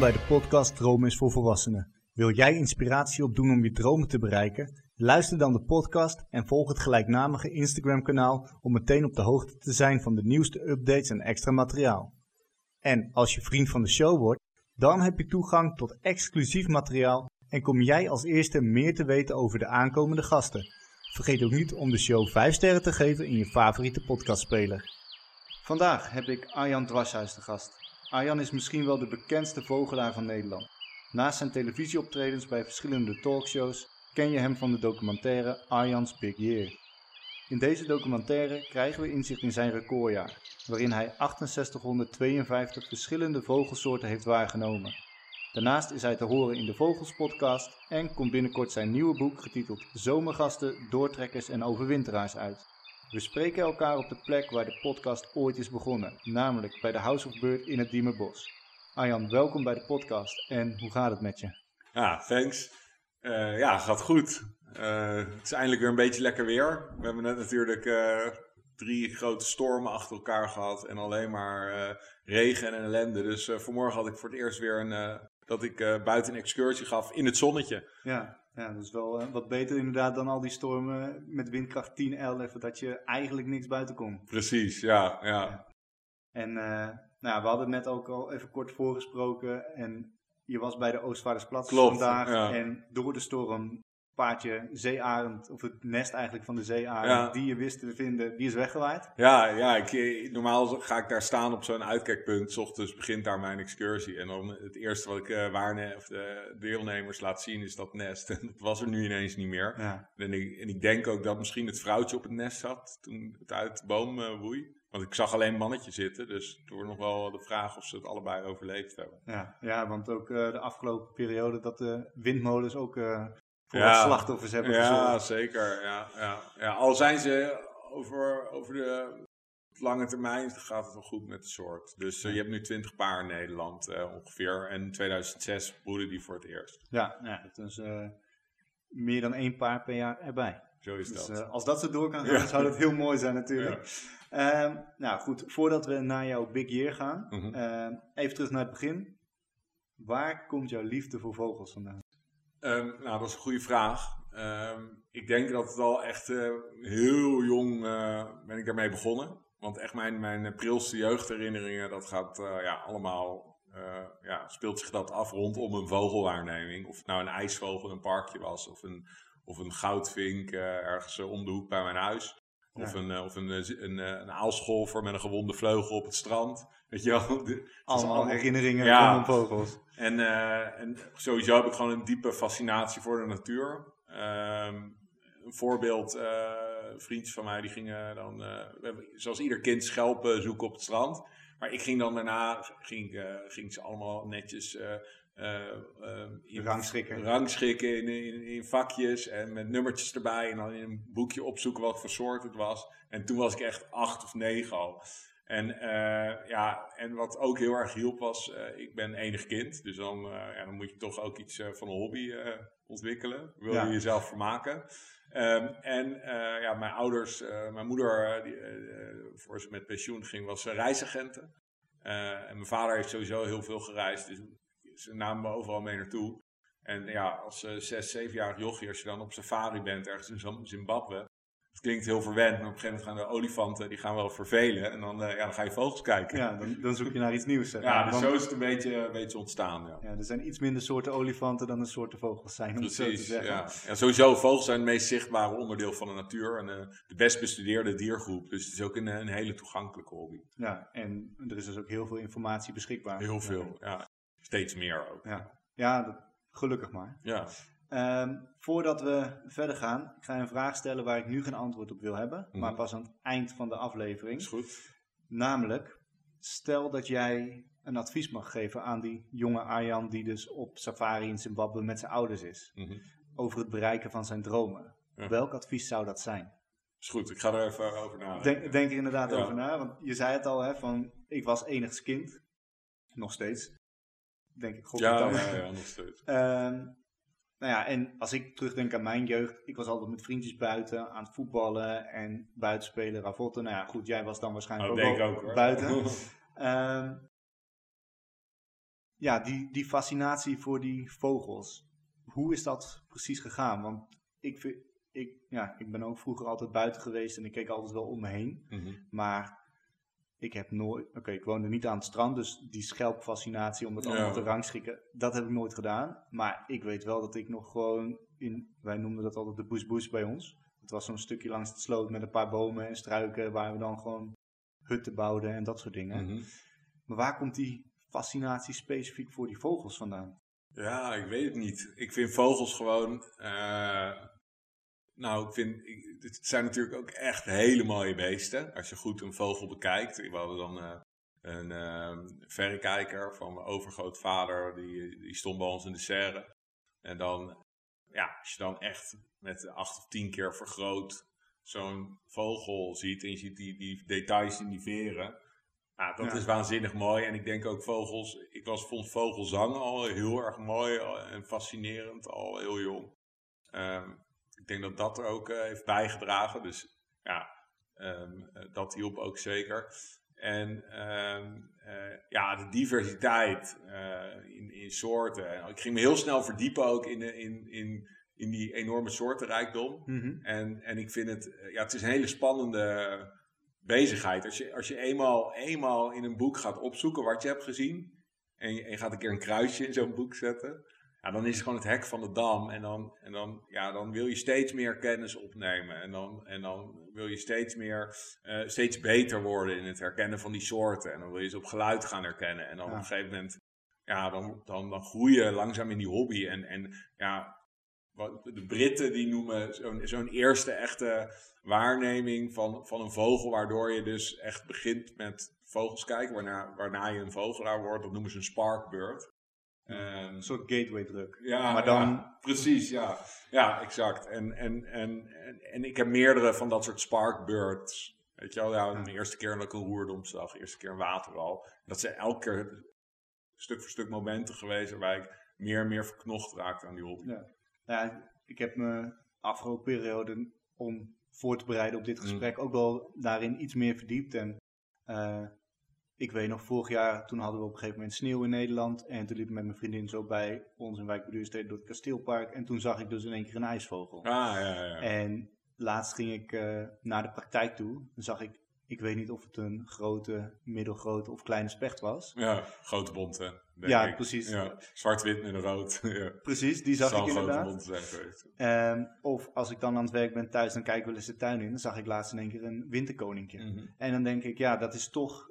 Bij de podcast Droom is voor Volwassenen. Wil jij inspiratie opdoen om je dromen te bereiken? Luister dan de podcast en volg het gelijknamige Instagram-kanaal om meteen op de hoogte te zijn van de nieuwste updates en extra materiaal. En als je vriend van de show wordt, dan heb je toegang tot exclusief materiaal en kom jij als eerste meer te weten over de aankomende gasten. Vergeet ook niet om de show 5 sterren te geven in je favoriete podcastspeler. Vandaag heb ik Arjan Dwarshuis te gast. Arjan is misschien wel de bekendste vogelaar van Nederland. Naast zijn televisieoptredens bij verschillende talkshows ken je hem van de documentaire Arjan's Big Year. In deze documentaire krijgen we inzicht in zijn recordjaar, waarin hij 6852 verschillende vogelsoorten heeft waargenomen. Daarnaast is hij te horen in de Vogels podcast en komt binnenkort zijn nieuwe boek getiteld Zomergasten, Doortrekkers en Overwinteraars uit. We spreken elkaar op de plek waar de podcast ooit is begonnen, namelijk bij de House of Bird in het Diemerbos. Arjan, welkom bij de podcast en hoe gaat het met je? Ja, thanks. Uh, ja, gaat goed. Uh, het is eindelijk weer een beetje lekker weer. We hebben net natuurlijk uh, drie grote stormen achter elkaar gehad en alleen maar regen en ellende. Dus vanmorgen had ik voor het eerst weer een, dat ik buiten een excursie gaf in het zonnetje. Ja, ja, dat is wel uh, wat beter inderdaad dan al die stormen met windkracht 10, 11, dat je eigenlijk niks buiten kon. Precies, ja. ja. ja. En uh, nou, we hadden net ook al even kort voorgesproken en je was bij de Oostvaardersplaats vandaag ja. en door de storm paardje zeearend, of het nest eigenlijk van de zeearend, die je wist te vinden, die is weggewaaid? Ja, ja ik, eh, normaal ga ik daar staan op zo'n uitkijkpunt. S ochtends begint daar mijn excursie. En dan het eerste wat ik uh, waarne, of de deelnemers laat zien is dat nest. En dat was er nu ineens niet meer. Ja. En, ik, en ik denk ook dat misschien het vrouwtje op het nest zat toen het uit de boom uh, woei. Want ik zag alleen een mannetje zitten, dus het wordt nog wel de vraag of ze het allebei overleefd hebben. Ja, ja want ook uh, de afgelopen periode dat de windmolens ook uh, voor ja, slachtoffers hebben ja, gezorgd. Ja, zeker. Ja, ja, ja. Al zijn ze over, over de lange termijn gaat het wel goed met de soort. Dus uh, je hebt nu 20 paar in Nederland uh, ongeveer. En in 2006 broeden die voor het eerst. Ja, ja dat is uh, meer dan één paar per jaar erbij. Zo is dus, dat. als dat zo door kan gaan, ja. zou dat heel mooi zijn natuurlijk. Ja. nou goed, voordat we naar jouw big year gaan, mm -hmm. even terug naar het begin. Waar komt jouw liefde voor vogels vandaan? Um, nou, dat is een goede vraag. Um, ik denk dat het al echt uh, heel jong uh, ben ik daarmee begonnen. Want echt mijn, mijn prilste jeugdherinneringen, dat gaat uh, ja, allemaal, ja, speelt zich dat af rondom een vogelwaarneming. Of het nou een ijsvogel in een parkje was, of een, of een goudvink ergens om de hoek bij mijn huis. Of, ja. een, of een, een, een, aalscholver met een gewonde vleugel op het strand. Weet je wel? Allemaal herinneringen ja. rondom vogels. En, uh, en sowieso heb ik gewoon een diepe fascinatie voor de natuur. Um, een voorbeeld, uh, vriendjes van mij die gingen dan, uh, zoals ieder kind, schelpen zoeken op het strand. Maar ik ging dan daarna, ging, ging ze allemaal netjes in, rangschikken, rangschikken in, in, in, vakjes en met nummertjes erbij. En dan in een boekje opzoeken wat voor soort het was. En toen was ik echt acht of negen al. En, uh, ja, en wat ook heel erg hielp was, uh, ik ben enig kind. Dus dan, uh, ja, dan moet je toch ook iets van een hobby ontwikkelen. Wil je ja. jezelf vermaken. Um, en ja, mijn ouders, mijn moeder, die, voor ze met pensioen ging, was reisagenten. en mijn vader heeft sowieso heel veel gereisd. Dus ze namen me overal mee naartoe. En ja, als zes, zevenjarig jochie, als je dan op safari bent ergens in Zimbabwe, het klinkt heel verwend, maar op een gegeven moment gaan de olifanten, die gaan wel vervelen. En dan, uh, ja, dan ga je vogels kijken. Ja, dan, dan zoek je naar iets nieuws. Zeg. Ja, dus zo is het een beetje, een beetje ontstaan. Ja. ja. er zijn iets minder soorten olifanten dan er soorten vogels zijn, om Precies, zo te zeggen. Ja. ja, sowieso, vogels zijn het meest zichtbare onderdeel van de natuur. En uh, de best bestudeerde diergroep. Dus het is ook een, een hele toegankelijke hobby. Ja, en er is dus ook heel veel informatie beschikbaar. Heel veel, ja. Steeds meer ook. Ja, ja dat, gelukkig maar. Ja. Um, voordat we verder gaan, ik ga je een vraag stellen waar ik nu geen antwoord op wil hebben, mm -hmm. maar pas aan het eind van de aflevering. Is goed. Namelijk, stel dat jij een advies mag geven aan die jonge Arjan die dus op safari in Zimbabwe met zijn ouders is, mm -hmm. over het bereiken van zijn dromen. Ja. Welk advies zou dat zijn? Is goed, ik ga er even over nadenken. Denk, denk er inderdaad ja. over na, want je zei het al, hè, van ik was enigst kind, nog steeds. Denk ik, god ja, ja, ja, nog steeds. um, nou ja, en als ik terugdenk aan mijn jeugd, ik was altijd met vriendjes buiten aan het voetballen en buitenspelen, ravotten. Nou ja, goed, jij was dan waarschijnlijk oh, ook, ook buiten. um, ja, die, die fascinatie voor die vogels. Hoe is dat precies gegaan? Want ik, ik, ja, ik ben ook vroeger altijd buiten geweest en ik keek altijd wel om me heen. Maar ik heb nooit, oké, ik woonde niet aan het strand, dus die schelpfascinatie om het allemaal Ja. te rangschikken, dat heb ik nooit gedaan. Maar ik weet wel dat ik nog gewoon in, wij noemden dat altijd de bush bij ons. Het was zo'n stukje langs de sloot met een paar bomen en struiken waar we dan gewoon hutten bouwden en dat soort dingen. Mhm. Maar waar komt die fascinatie specifiek voor die vogels vandaan? Ja, ik weet het niet. Ik vind vogels gewoon. eh, nou, ik vind. ik- het zijn natuurlijk ook echt hele mooie beesten. Als je goed een vogel bekijkt. We hadden dan eh, een eh, verrekijker van mijn overgrootvader. Die, die stond bij ons in de serre. En dan. Ja, als je dan echt met acht of tien keer vergroot zo'n vogel ziet. En je ziet die, die details in die veren. Ja, dat Ja. is waanzinnig mooi. En ik denk ook vogels. Ik was, vond vogelzang al heel erg mooi en fascinerend al heel jong. Ehm, ik denk dat dat er ook eh, heeft bijgedragen. Dus ja, ehm, eh, dat hielp ook zeker. En ehm, eh, ja, de diversiteit in, in soorten. Ik ging me heel snel verdiepen ook in, de- in, in, in die enorme soortenrijkdom. En, en ik vind het, ja, het is een hele spannende bezigheid. Als je, als je eenmaal, eenmaal in een boek gaat opzoeken wat je hebt gezien. En je, en je gaat een keer een kruisje in zo'n boek zetten. Ja, dan is het gewoon het hek van de dam. En dan, en dan, ja, dan wil je steeds meer kennis opnemen. En dan, en dan wil je steeds meer, eh, steeds beter worden in het herkennen van die soorten. En dan wil je ze op geluid gaan herkennen. En dan Ja. op een gegeven moment, ja, dan, dan, dan groei je langzaam in die hobby. En, en ja, wat, de Britten die noemen zo'n zo'n eerste echte waarneming van, van een vogel, waardoor je dus echt begint met vogels kijken, waarna, waarna je een vogelaar wordt. Dat noemen ze een sparkbird. Ehm, Een soort gateway druk. ja, Maar dan- ja, precies, ja. Ja, exact. En, en, en, en, en ik heb meerdere van dat soort sparkbirds. Weet je wel, ja, de eerste keer dat ik een roerdom zag, de eerste keer een waterwal. Dat zijn elke keer stuk voor stuk momenten geweest waarbij ik meer en meer verknocht raakte aan die hobby. Ja. Ja, ik heb me afgelopen periode om voor te bereiden op dit Mm. gesprek ook wel daarin iets meer verdiept. En eh, ik weet nog, vorig jaar toen hadden we op een gegeven moment sneeuw in Nederland. En toen liep ik met mijn vriendin zo bij ons in Wijk bij Duurstede door het kasteelpark. En toen zag ik dus in één keer een ijsvogel. Ah, ja, ja. En laatst ging ik eh, naar de praktijk toe. Dan zag ik, ik weet niet of het een grote, middelgrote of kleine specht was. Ja, grote bonten. denk Ja, ik. precies. Ja, zwart-wit met een rood. ja. Precies, die zag ik inderdaad. zijn. Ehm, of als ik dan aan het werk ben thuis, dan kijk ik wel eens de tuin in. Dan zag ik laatst in één keer een winterkoninkje. Mhm. En dan denk ik, ja, dat is toch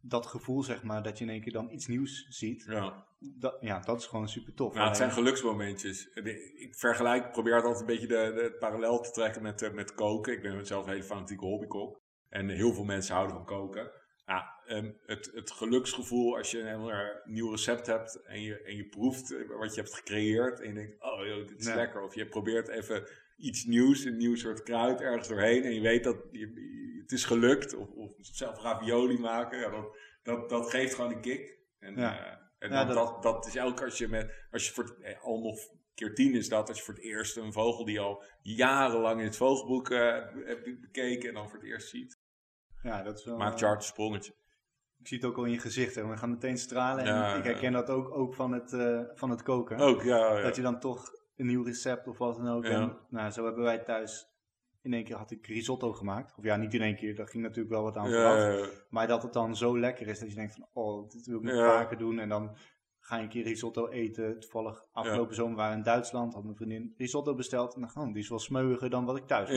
dat gevoel, zeg maar, dat je in één keer dan iets nieuws ziet. Ja. Dat, ja, dat is gewoon super tof. Nou, het zijn Alleen- geluksmomentjes. Ik vergelijk, ik probeer altijd een beetje de, de parallel te trekken met, eh, met koken. Ik ben zelf een hele fanatieke hobbykok. En heel veel mensen houden van koken. Ja, ehm, het, het geluksgevoel als je een heel nieuw recept hebt en je, en je proeft eh, wat je hebt gecreëerd. En je denkt, oh joh, dit is lekker. Of je probeert even iets nieuws, een nieuw soort kruid ergens doorheen. En je weet dat je- het is gelukt. Of, of zelf ravioli maken. Ja, dat, dat, dat geeft gewoon een kick. En, Ja. eh, en Ja, dat, dat- is elke als je met, als je voor het, eh, al nog keer tien is dat, als je voor het eerst een vogel die al jarenlang in het vogelboek eh, hebt bekeken en dan voor het eerst ziet, ja, dat is wel, maakt je hart een sprongetje. Ik zie het ook al in je gezicht. Hè. We gaan meteen stralen. En Ja, ik herken dat ook, ook van, het, eh, van het koken. Ook, ja. ja. Dat je dan toch een nieuw recept of wat dan ook. Ja. En, nou, zo hebben wij thuis... In één keer had ik risotto gemaakt. Of ja, niet in één keer. Daar ging natuurlijk wel wat aan vooraf. ja, Maar dat het dan zo lekker is dat je denkt van, oh, dit wil ik nog vaker doen. En dan ga je een keer risotto eten. Toevallig afgelopen zomer waren we in Duitsland, had mijn vriendin risotto besteld. En dacht, oh, die is wel smeuiger dan wat ik thuis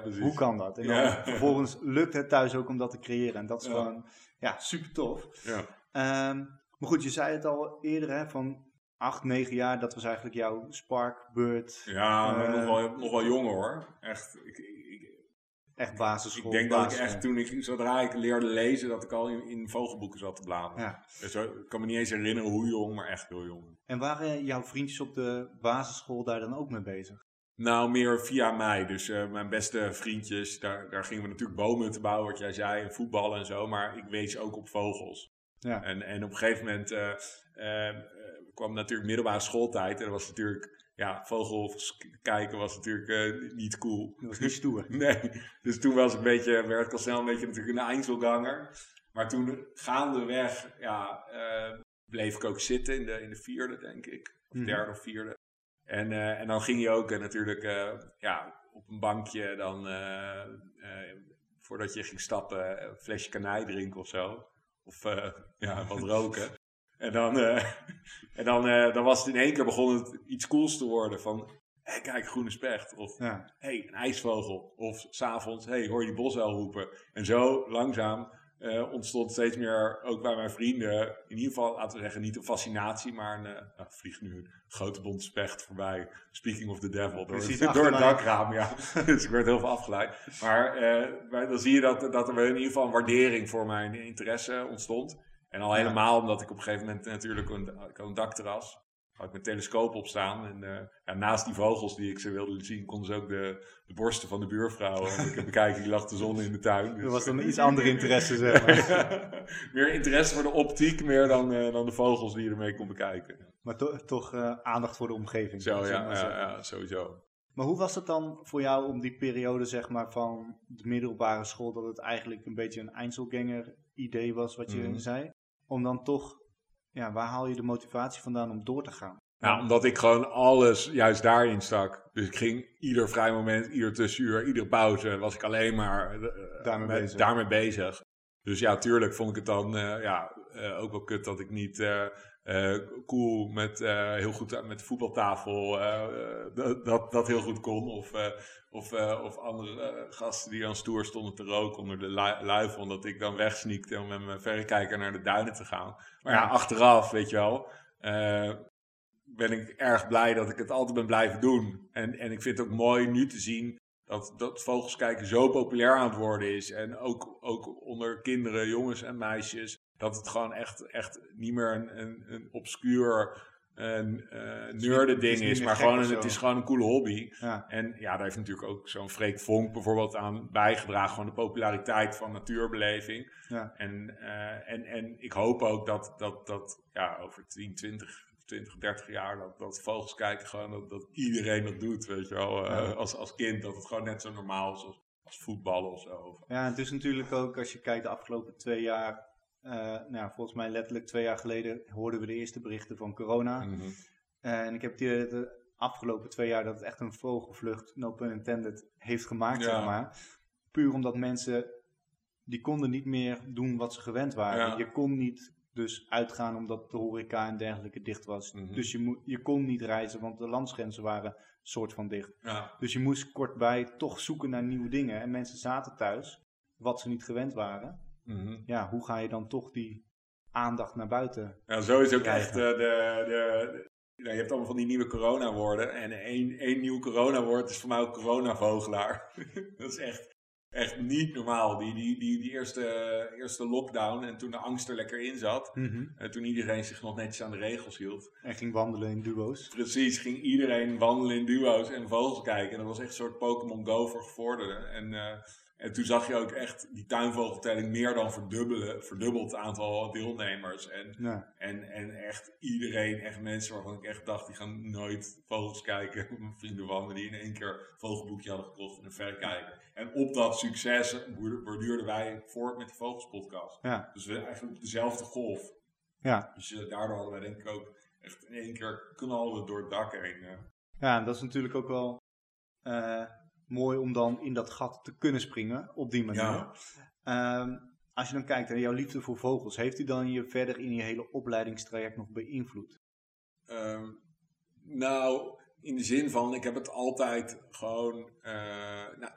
precies. Hoe kan dat? En dan vervolgens lukt het thuis ook om dat te creëren. En dat is gewoon, ja, super tof. Ja. Ehm, maar goed, je zei het al eerder, hè, van acht, negen jaar, dat was eigenlijk jouw Sparkbird, Ja, maar Eh, nog, wel, nog wel jong hoor. Echt. Ik, ik, echt basisschool. ik denk dat ik echt toen ik, zodra ik leerde lezen, dat ik al in, in vogelboeken zat te bladeren. Ja. Dus ik kan me niet eens herinneren hoe jong, maar echt heel jong. En waren jouw vriendjes op de basisschool daar dan ook mee bezig? Nou, meer via mij. Dus eh, mijn beste vriendjes, daar, daar gingen we natuurlijk bomen te bouwen, wat jij zei, en voetballen en zo. Maar ik wees ook op vogels. Ja. En, en op een gegeven moment eh, eh, eh, kwam natuurlijk middelbare schooltijd. En dat was natuurlijk, ja, vogels kijken was natuurlijk eh, niet cool. Dat was niet stoer. Nee, dus toen was ik een beetje, werd ik al snel een beetje natuurlijk een Einzelganger. Maar toen gaandeweg, ja, eh, bleef ik ook zitten in de, in de vierde, denk ik. Of Mhm. derde of vierde. En, en dan ging je ook natuurlijk ja, op een bankje dan, voordat je ging stappen, een flesje kanij drinken of zo. Of eh, ja, wat roken. En dan, eh, en dan, eh, dan was het in één keer begon het iets cools te worden van, hé kijk, groene specht. Of Ja. hey, een ijsvogel. Of s'avonds, hey, hoor je die bosuil roepen. En zo langzaam eh, ontstond steeds meer, ook bij mijn vrienden, in ieder geval, laten we zeggen, niet een fascinatie, maar een, nou, vliegt nu een grote bonte specht voorbij. Speaking of the devil. Door, het, door het dakraam, ja. dus ik werd heel veel afgeleid. Maar, eh, maar dan zie je dat, dat er in ieder geval een waardering voor mijn interesse ontstond. En al Ja. helemaal omdat ik op een gegeven moment natuurlijk een, ik had een dakterras had ik mijn telescoop op staan. En eh, ja, naast die vogels die ik ze wilde zien, konden ze ook de, de borsten van de buurvrouw eh, bekijken. Die lag de zon in de tuin. Dus, Dat was dan eh, iets andere interesse, zeg maar. meer interesse voor de optiek, meer dan, eh, dan de vogels die je ermee kon bekijken. Maar to- toch eh, aandacht voor de omgeving. Zo, ja, ja, sowieso. Maar hoe was het dan voor jou om die periode zeg maar, van de middelbare school, dat het eigenlijk een beetje een Einzelganger idee was, wat je Mhm. zei, om dan toch, ja, waar haal je de motivatie vandaan om door te gaan? Nou, omdat ik gewoon alles juist daarin stak. Dus ik ging ieder vrij moment, ieder tussenuur, iedere pauze, was ik alleen maar eh, Daarmee met- bezig. daarmee bezig. Dus ja, tuurlijk vond ik het dan eh, ja, eh, ook wel kut dat ik niet eh, eh, cool met eh, heel goed met de voetbaltafel eh, dat, dat, heel goed kon. Of, of, of andere gasten die aan stoer stonden te roken onder de lui- luifel. Omdat ik dan wegsneakte om met mijn verrekijker naar de duinen te gaan. Maar ja, achteraf, weet je wel. ben ik erg blij dat ik het altijd ben blijven doen. En, en ik vind het ook mooi nu te zien dat, dat vogels kijken zo populair aan het worden is. En ook, ook onder kinderen, jongens en meisjes. Dat het gewoon echt, echt niet meer een, een, een obscuur een, eh nerde is ding is, maar gewoon een, het is gewoon een coole hobby. Ja, En ja, daar heeft natuurlijk ook zo'n Freek Vonk bijvoorbeeld aan bijgedragen. Gewoon de populariteit van natuurbeleving. ja. En, eh, en, en ik hoop ook dat, dat, dat ja, over 10, 20, 20, 30 jaar dat, dat vogels kijken gewoon dat, dat iedereen dat doet, weet je wel. Eh, Ja. als, als kind, dat het gewoon net zo normaal is als, als voetballen of zo. ja, het is natuurlijk ook, als je kijkt de afgelopen twee jaar, eh, nou, volgens mij letterlijk twee jaar geleden hoorden we de eerste berichten van corona. Mhm. En ik heb dat de afgelopen twee jaar dat het echt een vogelvlucht, no pun intended, heeft gemaakt, Ja. zeg maar. Puur omdat mensen, die konden niet meer doen wat ze gewend waren. Ja. Je kon niet dus uitgaan omdat de horeca en dergelijke dicht was. Mhm. Dus je, je kon niet reizen, want de landsgrenzen waren soort van dicht. Ja, Dus je moest kort bij toch zoeken naar nieuwe dingen. En mensen zaten thuis, wat ze niet gewend waren. Mhm. Ja, hoe ga je dan toch die aandacht naar buiten? ja, zo is ook Krijgen. echt eh, de... de, de nou, je hebt allemaal van die nieuwe corona-woorden. En één, één nieuw corona-woord is voor mij ook coronavogelaar. dat is echt, echt niet normaal. Die, die, die, die eerste, eerste lockdown en toen de angst er lekker in zat. En toen iedereen zich nog netjes aan de regels hield. En ging wandelen in duo's. Precies, ging iedereen wandelen in duo's en vogels kijken. En dat was echt een soort Pokémon Go voor gevorderden. En, eh, en toen zag je ook echt die tuinvogeltelling meer dan verdubbelen, verdubbeld het aantal deelnemers. En, Ja. en, en echt iedereen, echt mensen waarvan ik echt dacht, die gaan nooit vogels kijken. Mijn vrienden van me die in één keer een vogelboekje hadden gekocht en een verrekijker. En op dat succes borduurden wij voort met de Vogelspodcast. Ja. Dus we eigenlijk dezelfde golf. Ja. Dus eh, daardoor hadden wij denk ik ook echt in één keer knallen door het dak heen. eh. Ja, en dat is natuurlijk ook wel eh, mooi om dan in dat gat te kunnen springen op die manier. Ja. Ehm, als je dan kijkt naar jouw liefde voor vogels, heeft die dan je verder in je hele opleidingstraject nog beïnvloed? Ehm, nou, in de zin van, ik heb het altijd gewoon, eh, nou,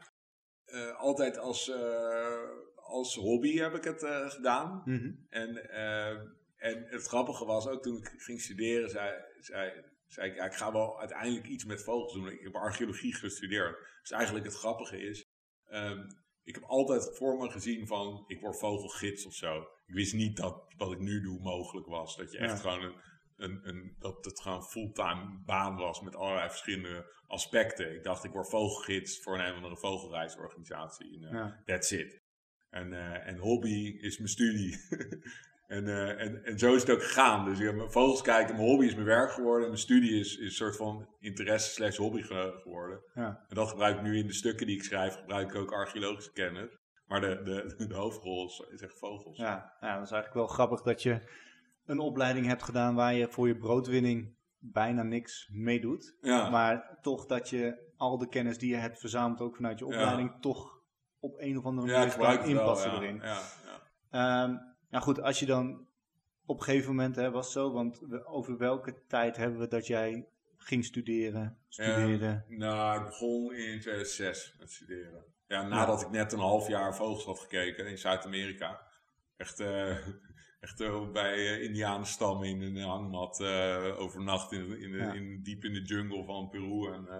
eh, altijd als, eh, als hobby heb ik het gedaan. En, eh, en het grappige was, ook toen ik ging studeren, zei, zei, zei ik, ga wel uiteindelijk iets met vogels doen. Ik heb archeologie gestudeerd. Dus eigenlijk het grappige is, ehm, ik heb altijd voor me gezien van, ik word vogelgids of zo. Ik wist niet dat wat ik nu doe mogelijk was. Dat je echt Ja. gewoon een, een, een, dat het gewoon een fulltime baan was met allerlei verschillende aspecten. Ik dacht, ik word vogelgids voor een of andere vogelreisorganisatie. En, eh, Ja. That's it. En, eh, en hobby is mijn studie. en, eh, en, en zo is het ook gegaan. Dus ik heb mijn vogels kijken, mijn hobby is mijn werk geworden. En mijn studie is, is een soort van interesse slash hobby ge- geworden. Ja. En dat gebruik ik nu in de stukken die ik schrijf, gebruik ik ook archeologische kennis. Maar de, de, de hoofdrol is, is echt vogels. Ja, ja, dat is eigenlijk wel grappig dat je een opleiding hebt gedaan waar je voor je broodwinning bijna niks meedoet. Ja. Maar toch dat je al de kennis die je hebt verzameld, ook vanuit je Ja. opleiding, toch op een of andere ja, manier wel. inpassen Ja. erin. Ja, ja. Ehm, nou goed, als je dan op een gegeven moment, hè, was het zo, want we- over welke tijd hebben we dat jij ging studeren, studeerde? Nou, ik begon in 2006 met studeren. Ja, nadat ik net een half jaar vogels had gekeken in Zuid-Amerika. Echt, eh, echt eh, bij eh, indianenstam in een hangmat eh, overnacht in, in, de- Ja. in, diep in de jungle van Peru. En, eh,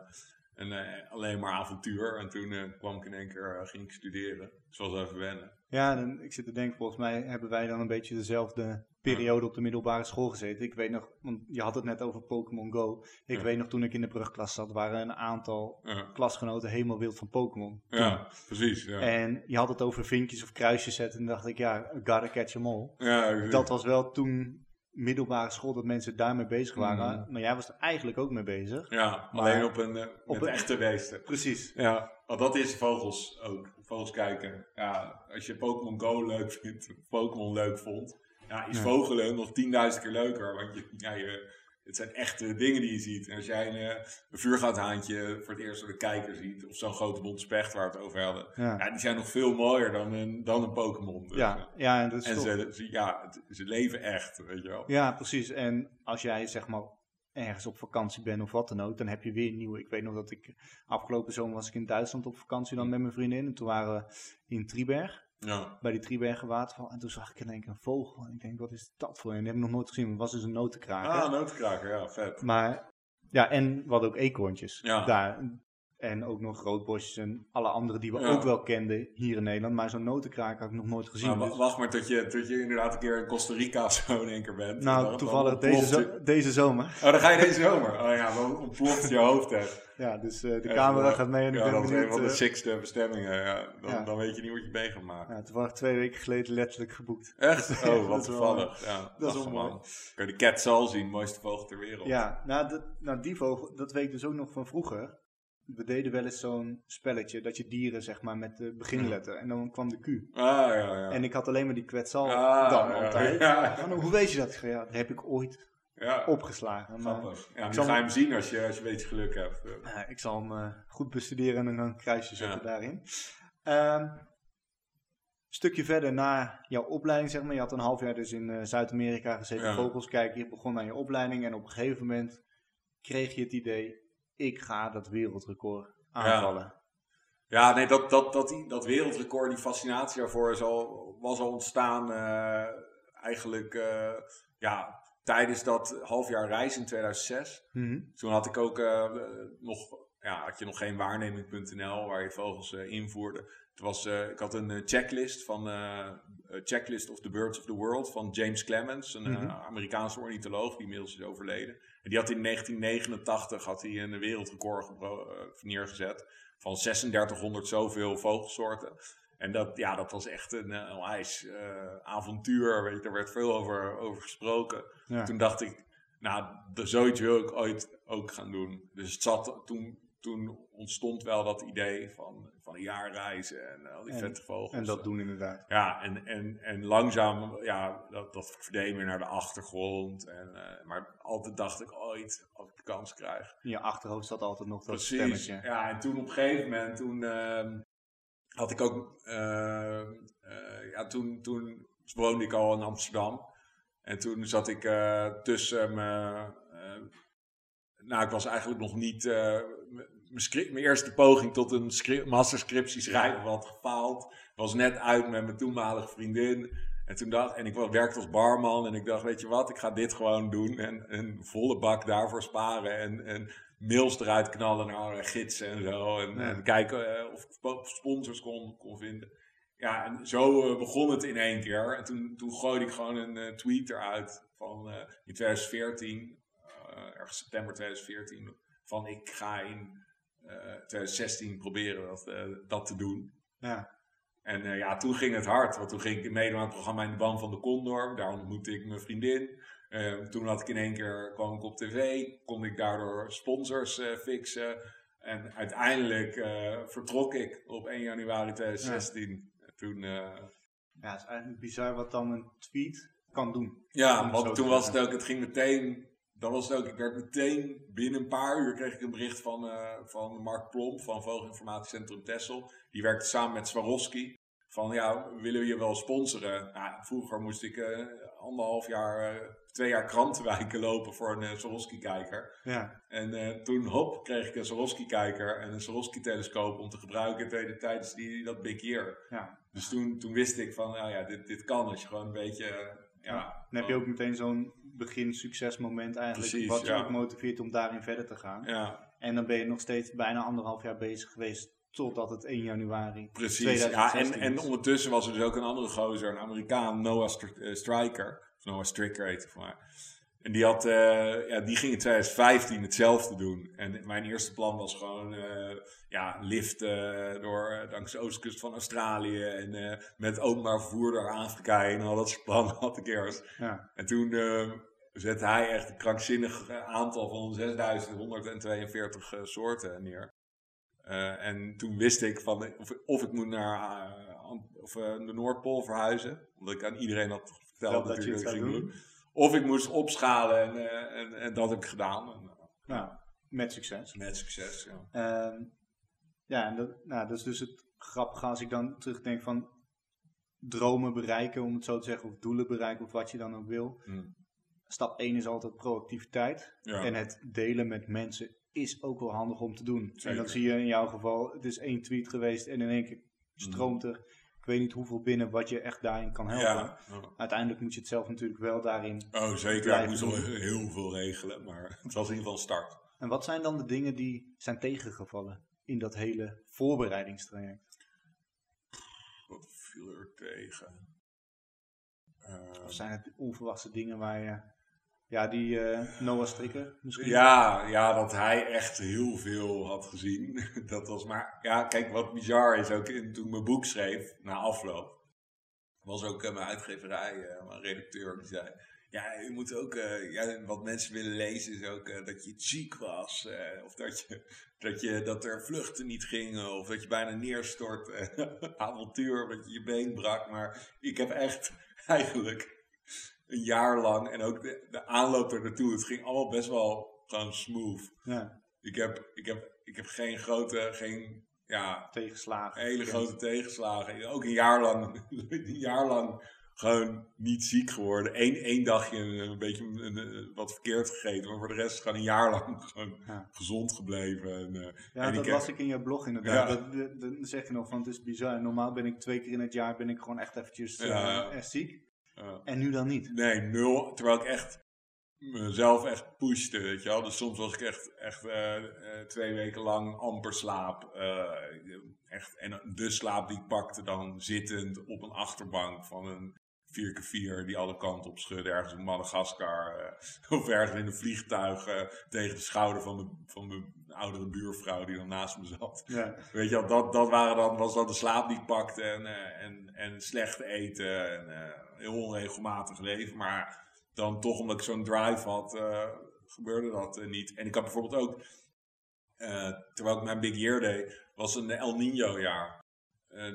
en eh, alleen maar avontuur. En toen eh, kwam ik in één keer, eh, ging ik studeren. Dus was even wennen. Ja, dan, ik zit te denken, volgens mij hebben wij dan een beetje dezelfde periode op de middelbare school gezeten. Ik weet nog, want je had het net over Pokémon Go. Ik Ja. weet nog, toen ik in de brugklas zat, waren een aantal Ja, klasgenoten helemaal wild van Pokémon. ja precies. Ja. En je had het over vinkjes of kruisjes zetten. En dacht ik, ja, gotta catch them all. Ja, Dat was wel toen middelbare school, dat mensen daarmee bezig waren. Mhm. Maar jij was er eigenlijk ook mee bezig. ja, Maar- alleen op een, eh, op een- echte beesten. Precies. Ja, want dat is vogels ook. Vogels kijken. Ja, als je Pokémon Go leuk vindt, of Pokémon leuk vond, ja, is Ja. vogelen nog 10.000 keer leuker. Want je, ja, je, het zijn echte dingen die je ziet. En als jij een, eh, een vuurgoudhaantje voor het eerst door de kijker ziet, of zo'n grote bonte specht waar we het over hadden, Ja, ja, die zijn nog veel mooier dan een, dan een Pokémon. Dus, ja, ja en dat is en ze, ze- ja, het- ze leven echt, weet je wel. Ja, precies. En als jij zeg maar ergens op vakantie bent of wat dan ook, dan heb je weer nieuwe. Ik weet nog dat ik afgelopen zomer was ik in Duitsland op vakantie dan met mijn vriendin. En toen waren we in Triberg, Ja, bij die Tribergen waterval. En toen zag ik in één keer een vogel. En ik denk, wat is dat voor een? Die heb ik nog nooit gezien. Het was dus een notenkraker. ah, notenkraker, ja, vet. Maar ja, en wat ook eekhoorntjes Ja. daar. En ook nog roodbosjes en alle andere die we Ja. ook wel kenden hier in Nederland. Maar zo'n notenkraker had ik nog nooit gezien. Nou, Dus- wacht maar tot je, tot je inderdaad een keer in Costa Rica zo in één keer bent. Nou, dan toevallig deze, zo- deze zomer. Oh, dan ga je deze zomer. Oh ja, dan ontploft je hoofd echt. Ja, dus eh, de Echt, camera eh, gaat mee en ik Ja, dat is een van de eh, sixte bestemmingen. Ja. Dan, Ja. dan weet je niet wat je mee gaat maken. ja, toevallig twee weken geleden letterlijk geboekt. Echt? Oh, wat toevallig. Ja, dat is wel lachen, mooi. man. Kan je de cat zal zien, mooiste vogel ter wereld. Ja, nou, dat, nou die vogel, dat weet ik dus ook nog van vroeger. We deden wel eens zo'n spelletje dat je dieren zeg maar met de beginletter en dan kwam de Q. Ah, ja, ja. En ik had alleen maar die kwetsal Ah, dan ja, altijd. ja. Ja, nou, hoe weet je dat? Ik Ja, dat heb ik ooit ja. opgeslagen. Grappig. Ja, nu zal- ga je hem zien als je, als je een beetje geluk hebt. Ja, ik zal hem eh, goed bestuderen en dan een kruisje zetten daarin. Ehm, stukje verder na jouw opleiding, zeg maar. Je had een half jaar dus in eh, Zuid-Amerika gezeten, vogels kijken. Je begon aan je opleiding en op een gegeven moment kreeg je het idee, ik ga dat wereldrecord aanvallen. Ja, nee, dat, dat, dat, die, dat wereldrecord, die fascinatie daarvoor is al, was al ontstaan eh, eigenlijk eh, ja, tijdens dat half jaar reis in 2006. Mhm. Toen had ik ook eh, nog, ja, had je nog geen waarneming.nl waar je vogels invoerde. Het was, ik had een checklist van Checklist of the Birds of the World van James Clemens, een Mhm. Amerikaanse ornitholoog die inmiddels is overleden. En die had in 1989 had hij een wereldrecord eh, neergezet van 3600 zoveel vogelsoorten. En dat, ja, dat was echt een uh, onwijs eh, avontuur. Weet je, daar werd veel over, over gesproken. Ja. Toen dacht ik, nou, de, zoiets wil ik ooit ook gaan doen. Dus het zat, toen, toen ontstond wel dat idee van, van een jaar reizen en al die En- vette vogels. En dat doen inderdaad. Ja, en, en, en langzaam, ja, dat, dat verdween weer naar de achtergrond. En, eh, maar altijd dacht ik ooit, als ik de kans krijg. In je achterhoofd zat altijd nog dat Precies. stemmetje. Ja, en toen op een gegeven moment, toen ehm, had ik ook, ehm, eh, ja, toen, toen woonde ik al in Amsterdam. En toen zat ik eh, tussen me, eh, nou, ik was eigenlijk nog niet, eh, mijn mijn eerste poging tot een scri- masterscriptie schrijven had gefaald. Was net uit met mijn toenmalige vriendin. En toen dacht, en ik werkte als barman en ik dacht, weet je wat, ik ga dit gewoon doen. En een volle bak daarvoor sparen en, en mails eruit knallen naar gidsen en zo. En, Ja. en kijken eh, of ik spo- sponsors kon, kon vinden. Ja, en zo eh, begon het in één keer. En toen, toen gooide ik gewoon een eh, tweet eruit van in 2014, eh, ergens september 2014, van ik ga in 2016 proberen dat, eh, dat te doen. Ja. En eh, ja, toen ging het hard. Want toen ging ik meedoen aan het programma In de Ban van de Condor. Daar ontmoette ik mijn vriendin. Eh, toen had ik in één keer, kwam ik op tv. Kon ik daardoor sponsors eh, fixen. En uiteindelijk eh, vertrok ik op 1 januari 2016. En Toen, eh, Ja, het is eigenlijk bizar wat dan een tweet kan doen. Ja, want toen was het ook, het ging meteen, dan was het ook, ik werd meteen, binnen een paar uur kreeg ik een bericht van, eh, van Mark Plomp van Vogelinformatiecentrum Tessel. Die werkte samen met Swarovski. Van ja, willen we je wel sponsoren? Nou, vroeger moest ik eh, anderhalf jaar, eh, twee jaar krantenwijken lopen voor een Swarovski-kijker. Ja, En toen, hop, kreeg ik een Swarovski-kijker en een Swarovski-telescoop om te gebruiken tijdens- die, dat Big Year. ja. Dus toen, toen wist ik van, nou ja, dit, dit kan als je gewoon een beetje, ja. Dan heb je ook meteen zo'n begin-succesmoment eigenlijk. Precies, wat je ja. ook motiveert om daarin verder te gaan. Ja, En dan ben je nog steeds bijna anderhalf jaar bezig geweest. Totdat het 1 januari precies. Ja, en, 2016 en ondertussen was er dus ook een andere gozer, een Amerikaan, Noah Str- eh, Stryker. Noah Stricker heet hij voor mij. En die, had, eh, ja, die ging in 2015 hetzelfde doen. En mijn eerste plan was gewoon eh, ja, liften door eh, langs de oostkust van Australië. En met openbaar vervoer door Afrika heen. En al dat soort plannen had ik eerst. Ja, En toen eh, zette hij echt een krankzinnig aantal van 6142 eh, soorten neer. En toen wist ik van of, of ik moet naar of, de Noordpool verhuizen. Omdat ik aan iedereen had verteld dat je het ik zou ging doen. Of ik moest opschalen en, eh, en, en dat heb ik gedaan. En, eh, nou, met succes. met succes, ja. Ehm, ja, en dat, nou, dat is dus het grappige als ik dan terugdenk van dromen bereiken, om het zo te zeggen, of doelen bereiken, of wat je dan ook wil. Hm. Stap 1 is altijd proactiviteit. Ja. En het delen met mensen is ook wel handig om te doen. En dan zie je in jouw geval, het is één tweet geweest en in één keer stroomt er, ik weet niet hoeveel binnen, wat je echt daarin kan helpen. Ja. ja. Uiteindelijk moet je het zelf natuurlijk wel daarin. Oh, zeker. Ik moest al heel veel regelen, maar het was in ieder geval een start. En wat zijn dan de dingen die zijn tegengevallen in dat hele voorbereidingstraject? Wat viel er tegen? Of zijn het onverwachte dingen waar je... Ja, die eh, Noah Strikker misschien? Ja, ja, dat hij echt heel veel had gezien. Dat was maar, ja, kijk, wat bizar is ook in, toen ik mijn boek schreef, na afloop, was ook eh, mijn uitgeverij, eh, mijn redacteur, die zei, ja, je moet ook, ja, wat mensen willen lezen is ook dat je ziek was, of dat, je, dat, je, dat er vluchten niet gingen, of dat je bijna neerstort, avontuur, dat je je been brak, maar ik heb echt eigenlijk een jaar lang. En ook de, de aanloop er naartoe. Het ging allemaal best wel gewoon smooth. Ja, Ik heb, ik heb, ik heb geen grote, geen ja, tegenslagen. hele grote tegenslagen. Ook een jaar lang, een jaar lang gewoon niet ziek geworden. Eén, één dagje een, beetje een, een- wat verkeerd gegeten. Maar voor de rest gewoon een jaar lang gewoon Ja. gezond gebleven. En, eh, Ja, en dat las ik in je blog inderdaad. Ja. Dat, dan zeg je nog van het is bizar. Normaal ben ik twee keer in het jaar ben ik gewoon echt eventjes echt ziek. En nu dan niet. Nee, nul. Terwijl ik echt mezelf echt pushte, weet je wel. Dus soms was ik echt, echt eh, eh, twee weken lang amper slaap. Eh, echt, en de slaap die ik pakte dan zittend op een achterbank van een 4x4 die alle kanten op schudde. Ergens in Madagaskar. of ergens in een vliegtuig tegen de schouder van mijn, van mijn oudere buurvrouw die dan naast me zat. Ja. Weet je wel, dat, dat waren dan, was dan de slaap die ik pakte en, en, en slecht eten en heel onregelmatig leven. Maar dan toch, omdat ik zo'n drive had, eh, gebeurde dat eh, niet. En ik had bijvoorbeeld ook, eh, terwijl ik mijn Big Year deed, was een El Nino jaar.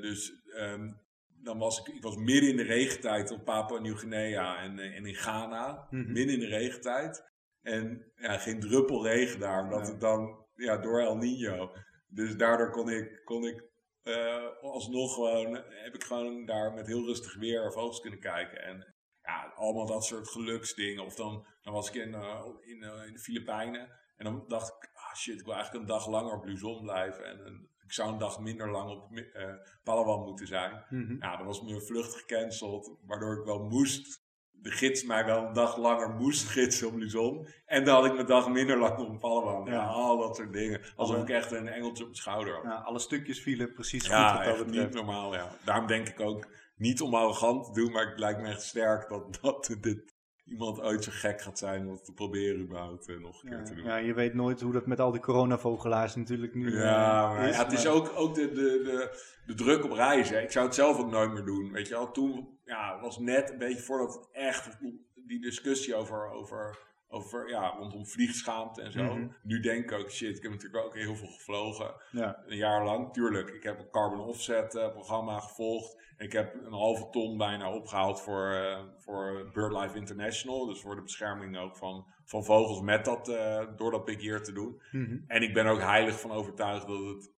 Dus ehm, dan was ik, ik was midden in de regentijd op Papua Nieuw-Guinea en, en in Ghana. Mhm. Midden in de regentijd. En ja, geen druppel regen daar, omdat Ja. het dan, ja, door El Nino. Dus daardoor kon ik, kon ik eh, alsnog gewoon, heb ik gewoon daar met heel rustig weer vogels kunnen kijken. En ja, allemaal dat soort geluksdingen. Of dan, dan was ik in, eh, in, eh, in de Filipijnen. En dan dacht ik, ah shit, ik wil eigenlijk een dag langer op Luzon blijven. En, een- ik zou een dag minder lang op eh Palawan moeten zijn. Mhm. Ja, dan was mijn vlucht gecanceld, waardoor ik wel moest. De gids mij wel een dag langer moest gidsen op Luzon. En dan had ik mijn dag minder lang op Palawan. Ja, Ja. al dat soort dingen. Alsof ik echt een engeltje op mijn schouder had. Ja, alle stukjes vielen precies goed Ja, wat dat betreft. niet normaal, ja. Daarom denk ik ook, niet om arrogant te doen, maar het lijkt me echt sterk dat, dat dit, iemand ooit zo gek gaat zijn om te proberen überhaupt eh, nog een keer te doen. ja, je weet nooit hoe dat met al die coronavogelaars natuurlijk nu Ja, eh, maar ja, het is ook, ook de, de, de, de druk op reizen. Ik zou het zelf ook nooit meer doen. Weet je wel, toen ja, was net een beetje voordat het echt die discussie over, over, over ja, rondom vliegschaamte en zo. Mhm. Nu denk ik ook, shit, ik heb natuurlijk ook heel veel gevlogen. Ja. Een jaar lang, tuurlijk. Ik heb een carbon offset eh, programma gevolgd. Ik heb een halve ton bijna opgehaald voor, eh, voor BirdLife International. Dus voor de bescherming ook van, van vogels met dat, eh, door dat big year te doen. Mhm. En ik ben ook heilig van overtuigd dat het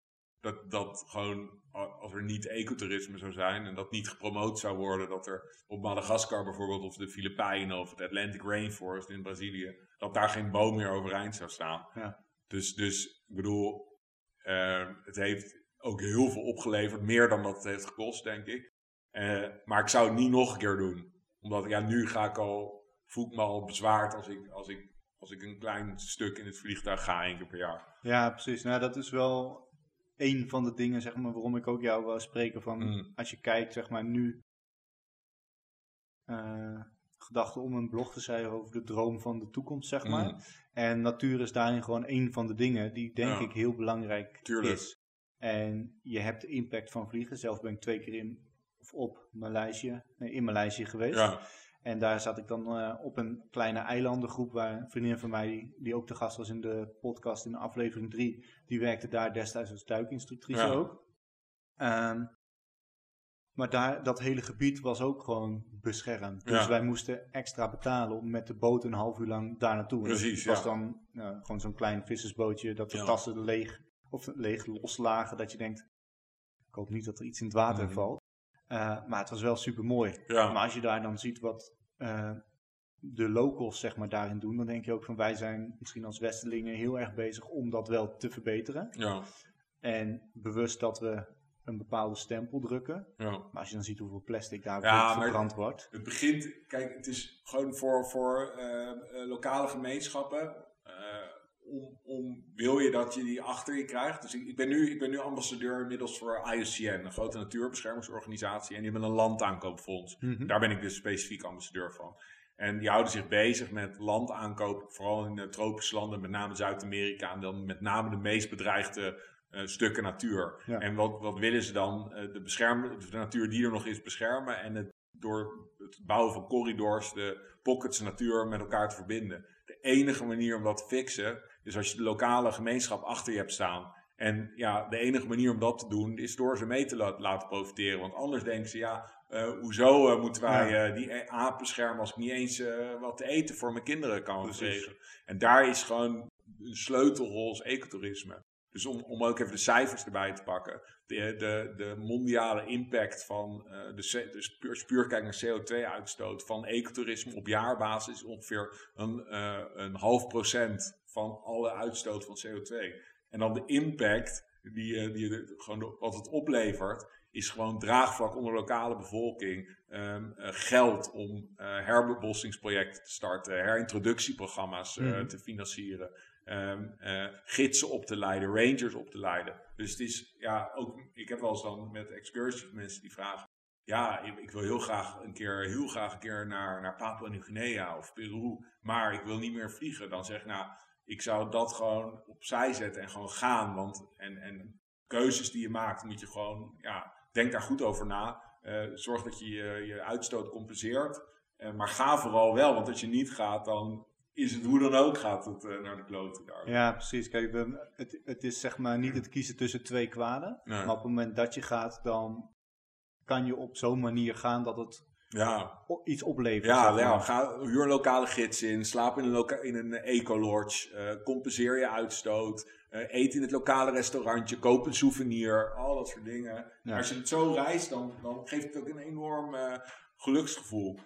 dat, dat gewoon als er niet ecotourisme zou zijn en dat niet gepromoot zou worden, dat er op Madagaskar bijvoorbeeld of de Filipijnen of het Atlantic Rainforest in Brazilië, dat daar geen boom meer overeind zou staan. Ja. Dus, dus ik bedoel, eh, het heeft ook heel veel opgeleverd, meer dan dat het heeft gekost, denk ik. Eh, maar ik zou het niet nog een keer doen. Omdat ja, nu ga ik al, voel ik me al bezwaard als ik, als ik, als ik een klein stuk in het vliegtuig ga één keer per jaar. Ja, precies. Nou, dat is wel een van de dingen, zeg maar, waarom ik ook jou wil spreken van, Mm. als je kijkt, zeg maar, nu eh gedachten om een blog te schrijven over de droom van de toekomst, zeg maar. Mm. En natuur is daarin gewoon een van de dingen die, denk Ja. ik, heel belangrijk Tuurlijk. is. En je hebt de impact van vliegen. Zelf ben ik twee keer in, of op Maleisië, nee, in Maleisië geweest. Ja, En daar zat ik dan eh, op een kleine eilandengroep waar een vriendin van mij, die, ook de gast was in de podcast in aflevering 3, die werkte daar destijds als duikinstructrice Ja. ook. Ehm, maar daar, dat hele gebied was ook gewoon beschermd. Dus Ja. wij moesten extra betalen om met de boot een half uur lang daar naartoe. Precies, was ja. dan nou, gewoon zo'n klein vissersbootje dat de tassen leeg, of leeg loslagen. Dat je denkt, ik hoop niet dat er iets in het water Mhm. valt. Eh, maar het was wel super mooi. ja. Maar als je daar dan ziet wat eh, de locals zeg maar daarin doen, dan denk je ook van wij zijn misschien als Westelingen heel erg bezig om dat wel te verbeteren. ja, En bewust dat we een bepaalde stempel drukken. ja. Maar als je dan ziet hoeveel plastic daar Ja, verbrand wordt. Het begint, kijk, het is gewoon voor, voor eh, lokale gemeenschappen. Om, om, wil je dat je die achter je krijgt? Dus ik, ik, ben nu, ik ben nu ambassadeur inmiddels voor IUCN, een grote natuurbeschermingsorganisatie. En die hebben een landaankoopfonds. Mhm. Daar ben ik dus specifiek ambassadeur van. En die houden zich bezig met landaankoop, vooral in de tropische landen, met name Zuid-Amerika. En dan met name de meest bedreigde eh, stukken natuur. Ja. En wat, wat willen ze dan? Eh, de, beschermen, de natuur die er nog is beschermen. En het, door het bouwen van corridors de pockets natuur met elkaar te verbinden. De enige manier om dat te fixen is als je de lokale gemeenschap achter je hebt staan. En ja, de enige manier om dat te doen is door ze mee te la- laten profiteren. Want anders denken ze, ja, eh, hoezo eh, moeten wij eh, die aap beschermen als ik niet eens wat te eten voor mijn kinderen kan geven. En daar is gewoon een sleutelrol als ecotourisme. Dus om, om ook even de cijfers erbij te pakken. De, de, de mondiale impact van de, dus puur, naar CO2-uitstoot van ecotourisme op jaarbasis is ongeveer een, een half procent van alle uitstoot van CO2. En dan de impact, die, eh, die, gewoon wat het oplevert, is gewoon draagvlak onder de lokale bevolking. ehm, eh, geld om eh herbebossingsprojecten te starten, herintroductieprogramma's Mhm. te financieren, ehm, eh, gidsen op te leiden, rangers op te leiden. Dus het is, ja, ook, ik heb wel eens dan met excursies mensen die vragen, ja, ik, wil heel graag een keer, heel graag een keer naar, naar Papua Nieuw-Guinea of Peru, maar ik wil niet meer vliegen. Dan zeg ik, nou, ik zou dat gewoon opzij zetten en gewoon gaan. Want en, en keuzes die je maakt, moet je gewoon, ja, denk daar goed over na. Eh, zorg dat je je, je uitstoot compenseert. Eh, maar ga vooral wel, want als je niet gaat, dan is het hoe dan ook gaat het eh, naar de kloten daar. Ja, precies. Kijk, we- het, het is zeg maar niet het kiezen tussen twee kwaden. Nee. Maar op het moment dat je gaat, dan kan je op zo'n manier gaan dat het Ja, iets oplevert. Ja, ja ga, huur een lokale gids in, slaap in een, in een eco-lodge, eh, compenseer je uitstoot, eh, eet in het lokale restaurantje, koop een souvenir, al dat soort dingen. Ja. Als je het zo reist, dan, dan geeft het ook een enorm eh, geluksgevoel.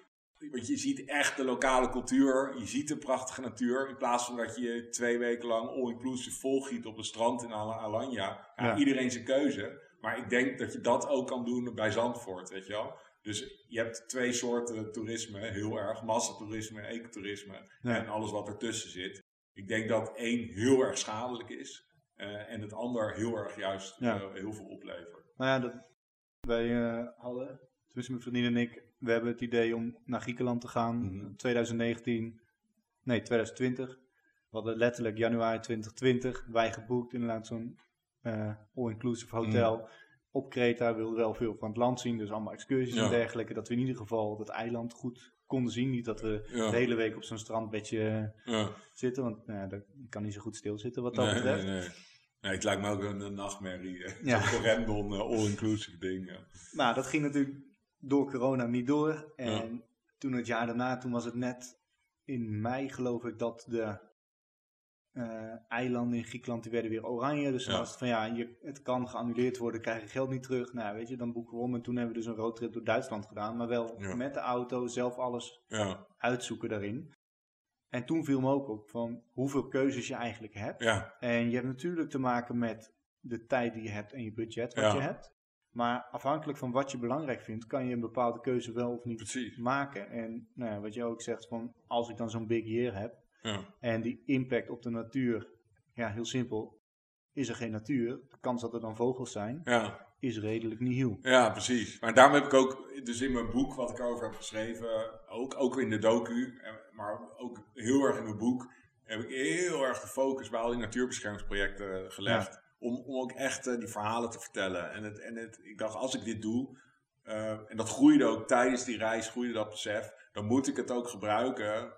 Want je ziet echt de lokale cultuur, je ziet de prachtige natuur, in plaats van dat je twee weken lang all-inclusive volgiet op een strand in Al- Alanya. Ja. Iedereen zijn keuze, maar ik denk dat je dat ook kan doen bij Zandvoort, weet je wel. Dus je hebt twee soorten toerisme, heel erg. Massatoerisme en ecotourisme. Ja. En alles wat ertussen zit. Ik denk dat één heel erg schadelijk is. eh, en het ander heel erg juist Ja. eh, heel veel oplevert. Nou ja, dat, wij eh, hadden, tussen mijn vriendin en ik, we hebben het idee om naar Griekenland te gaan. Mhm. 2019, nee 2020. We hadden letterlijk januari 2020, wij geboekt inderdaad zo'n all-inclusive hotel. Op Kreta wilden wel veel van het land zien, dus allemaal excursies Ja. en dergelijke. Dat we in ieder geval dat eiland goed konden zien. Niet dat we Ja. de hele week op zo'n strandbedje Ja. zitten, want nou, dat ik kan niet zo goed stilzitten wat dat Nee, betreft. nee, nee. Nee, het lijkt me ook een, een nachtmerrie. Ja. Zo'n correndon, eh, all-inclusive ding. ja. Maar dat ging natuurlijk door corona niet door. En toen het jaar daarna, toen was het net in mei geloof ik dat de eh, eilanden in Griekenland, die werden weer oranje. Dus dan Ja. was het van ja, je, het kan geannuleerd worden, krijg je geld niet terug. Nou weet je, dan boeken we om. En toen hebben we dus een roadtrip door Duitsland gedaan. Maar wel Ja. met de auto, zelf alles Ja, uitzoeken daarin. En toen viel me ook op van hoeveel keuzes je eigenlijk hebt. En je hebt natuurlijk te maken met de tijd die je hebt en je budget wat je hebt. Maar afhankelijk van wat je belangrijk vindt, kan je een bepaalde keuze wel of niet precies. maken. En nou ja, wat je ook zegt, van als ik dan zo'n big year heb Ja, en die impact op de natuur, ja, heel simpel, is er geen natuur. De kans dat er dan vogels zijn, ja. is redelijk nihil. Ja, precies. Maar daarom heb ik ook, dus in mijn boek wat ik over heb geschreven, ook, ook in de docu, maar ook heel erg in mijn boek, heb ik heel erg de focus bij al die natuurbeschermingsprojecten gelegd. Om, om ook echt eh, die verhalen te vertellen. En, het, en het, ik dacht, als ik dit doe, eh, en dat groeide ook tijdens die reis, groeide dat besef, dan moet ik het ook gebruiken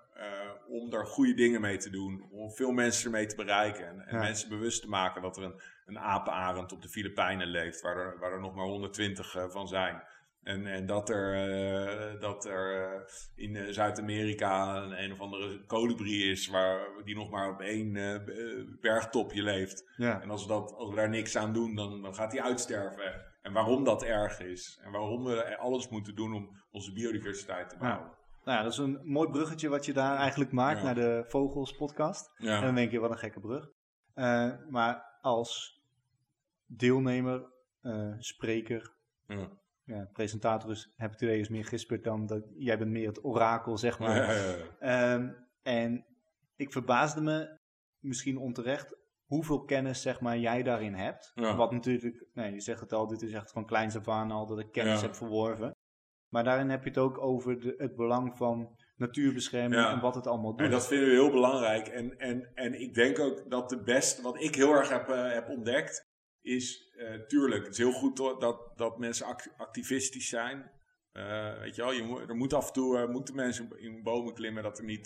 om daar goede dingen mee te doen. Om veel mensen ermee te bereiken. En, en Ja. mensen bewust te maken dat er een, een apenarend op de Filipijnen leeft, waar er, waar er nog maar 120 eh, van zijn. En, en dat er, eh, dat er eh, in Zuid-Amerika een, een of andere kolibrie is waar, die nog maar op één bergtopje leeft. Ja, En als we, dat, als we daar niks aan doen, dan, dan gaat die uitsterven. En waarom dat erg is. En waarom we alles moeten doen om onze biodiversiteit te bouwen. Nou ja, dat is een mooi bruggetje wat je daar eigenlijk maakt Ja. naar de Vogels podcast. Ja, En dan denk je, wat een gekke brug. Eh, maar als deelnemer, eh, spreker, ja. ja, presentator is, heb ik het idee is meer gisperd dan dat jij bent meer het orakel, zeg maar. Ehm, en ik verbaasde me, misschien onterecht, hoeveel kennis zeg maar, jij daarin hebt. Ja. Wat natuurlijk, nee, je zegt het al, dit is echt van kleins af aan al dat ik kennis Ja. heb verworven. Maar daarin heb je het ook over de, het belang van natuurbescherming Ja. en wat het allemaal doet. En dat vinden we heel belangrijk. En, en, en ik denk ook dat de beste, wat ik heel erg heb, eh, heb ontdekt, is, eh, tuurlijk, het is heel goed dat, dat mensen act- activistisch zijn. Eh, weet je wel, je moet, er moet af en toe moeten mensen in bomen klimmen dat, er niet,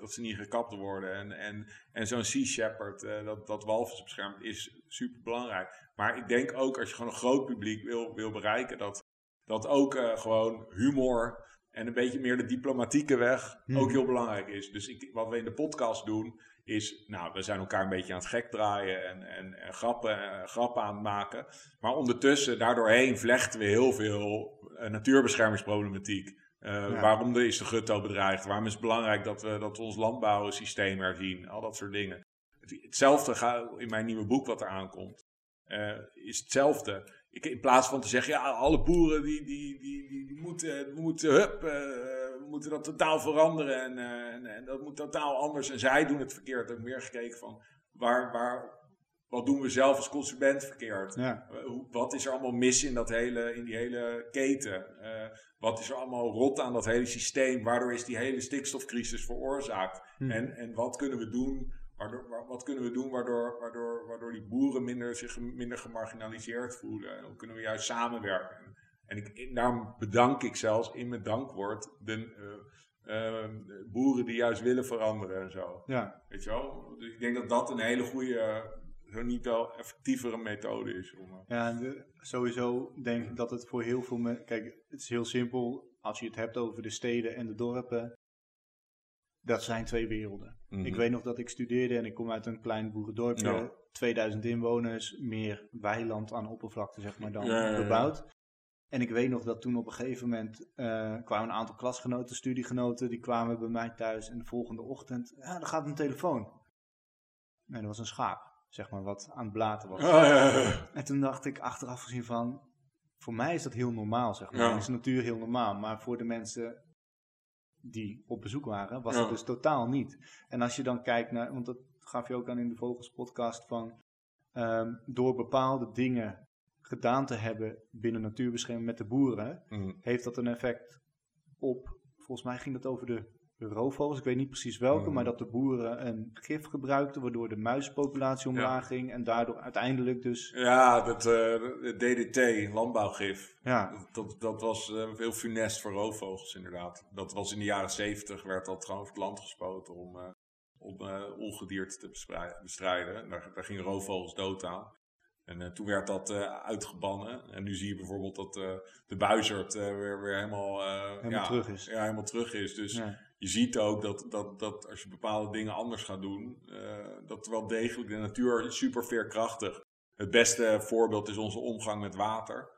dat ze niet gekapt worden. En, en, en zo'n Sea Shepherd, dat, dat walvissen beschermt, is super belangrijk. Maar ik denk ook als je gewoon een groot publiek wil, wil bereiken, dat, dat ook eh, gewoon humor en een beetje meer de diplomatieke weg Hmm. ook heel belangrijk is. Dus ik, wat we in de podcast doen, is, nou, we zijn elkaar een beetje aan het gek draaien en, en, en grappen, eh, grappen aan het maken. Maar ondertussen, daardoorheen vlechten we heel veel eh, natuurbeschermingsproblematiek. Ja. Waarom is de gutto bedreigd? Waarom is het belangrijk dat we, dat we ons landbouwsysteem herzien? Al dat soort dingen. Het- Hetzelfde gaat in mijn nieuwe boek wat er aankomt. is hetzelfde. Ik, in plaats van te zeggen, ja, alle boeren die, die, die, die, die moeten, moeten, hup, eh, moeten dat totaal veranderen en, eh, en, en dat moet totaal anders. En zij doen het verkeerd. Ik heb meer gekeken van, waar, waar, wat doen we zelf als consument verkeerd? Ja, Eh, wat is er allemaal mis in, dat hele, in die hele keten? Wat is er allemaal rot aan dat hele systeem? Waardoor is die hele stikstofcrisis veroorzaakt? Hm. En, en wat kunnen we doen? Waardoor, wat kunnen we doen waardoor, waardoor, waardoor die boeren minder, zich minder gemarginaliseerd voelen? En hoe kunnen we juist samenwerken? En, ik, daarom bedank ik zelfs in mijn dankwoord de eh, eh, boeren die juist willen veranderen en zo. ja. Weet je wel? Dus ik denk dat dat een hele goede, zo niet wel effectievere methode is. Om, eh, ja de- sowieso denk ik dat het voor heel veel mensen... Kijk, het is heel simpel. Als je het hebt over de steden en de dorpen. Dat zijn twee werelden. Mhm. Ik weet nog dat ik studeerde en ik kom uit een klein boerendorpje. Ja. 2000 inwoners, meer weiland aan oppervlakte zeg maar dan Ja, bebouwd. En ik weet nog dat toen op een gegeven moment eh, kwamen een aantal klasgenoten, studiegenoten, die kwamen bij mij thuis en de volgende ochtend, ja, er gaat een telefoon. Nee, dat was een schaap, zeg maar, wat aan het blaten was. Ah. En toen dacht ik achteraf gezien van, voor mij is dat heel normaal, zeg maar. Ja. Is natuur heel normaal, maar voor de mensen die op bezoek waren, was Ja. dat dus totaal niet. En als je dan kijkt naar, want dat gaf je ook aan in de Vogels podcast van, ehm, door bepaalde dingen gedaan te hebben binnen natuurbescherming met de boeren, Mhm. heeft dat een effect op, volgens mij ging het over de roofvogels, ik weet niet precies welke, Mhm. maar dat de boeren een gif gebruikten waardoor de muizenpopulatie omlaag ging en daardoor uiteindelijk dus, Ja, dat eh, het DDT, landbouwgif. ja, Dat, dat was eh, heel funest voor roofvogels inderdaad. Dat was in de jaren zeventig, werd dat gewoon over het land gespoten om, eh, om eh, ongedierte te bestrijden. Daar, daar gingen roofvogels dood aan. En eh, toen werd dat eh, uitgebannen. En nu zie je bijvoorbeeld dat eh, de buizerd eh, weer, weer helemaal, eh, helemaal ja, terug is. Ja, helemaal terug is. Dus Ja. Je ziet ook dat, dat, dat als je bepaalde dingen anders gaat doen, eh, dat wel degelijk de natuur is super veerkrachtig. Het beste voorbeeld is onze omgang met water.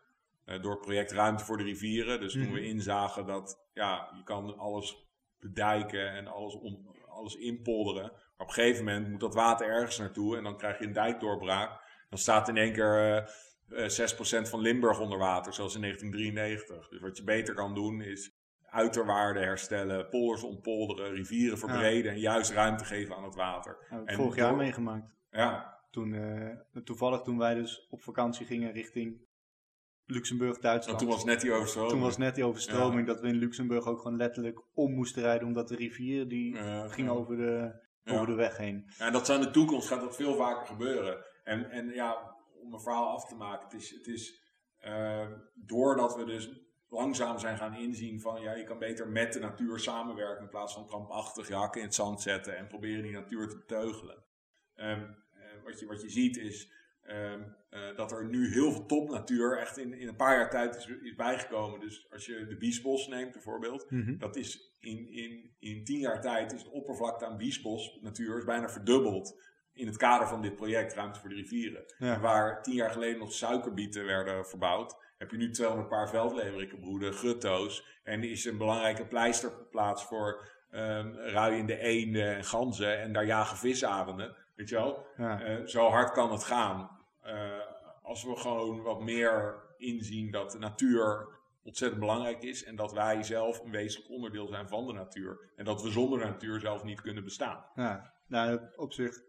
Eh, door het project Ruimte voor de Rivieren. Dus toen Mhm. we inzagen dat ja, je kan alles bedijken en alles, om, alles inpolderen. Maar op een gegeven moment moet dat water ergens naartoe en dan krijg je een dijkdoorbraak. Dan staat in één keer eh, eh, 6% van Limburg onder water, zoals in 1993. Dus wat je beter kan doen is uiterwaarden herstellen, polders ontpolderen, rivieren verbreden en juist ruimte geven aan het water. Heb ik En vorig jaar door- meegemaakt. Ja, Toen, eh, toevallig toen wij dus op vakantie gingen richting Luxemburg, Duitsland. toen was net die overstroming. Toen was net die overstroming dat we in Luxemburg ook gewoon letterlijk om moesten rijden, omdat de rivier die Ja, ging ja. over de, over de weg heen. Ja, en dat zou in de toekomst gaat dat veel vaker gebeuren. En, en ja, om een verhaal af te maken, het is, het is eh, doordat we dus langzaam zijn gaan inzien van ja, je kan beter met de natuur samenwerken in plaats van krampachtig je hakken in het zand zetten en proberen die natuur te beteugelen. Ehm, eh, wat, je, wat je ziet is ehm, eh, dat er nu heel veel topnatuur echt in, in een paar jaar tijd is, is bijgekomen. Dus als je de Biesbos neemt bijvoorbeeld, dat is in, in, in tien jaar tijd is de oppervlakte aan biesbos natuur is bijna verdubbeld. In het kader van dit project Ruimte voor de Rivieren. Ja. Waar tien jaar geleden nog suikerbieten werden verbouwd. Heb je nu 200 paar veldleverikenbroeden, grutto's. En er is een belangrijke pleisterplaats voor ehm ruiende eenden en ganzen. En daar jagen visarenden. Weet je wel? Ja. Eh, zo hard kan het gaan. Eh, als we gewoon wat meer inzien dat de natuur ontzettend belangrijk is. En dat wij zelf een wezenlijk onderdeel zijn van de natuur. En dat we zonder de natuur zelf niet kunnen bestaan. Ja, nou, op zich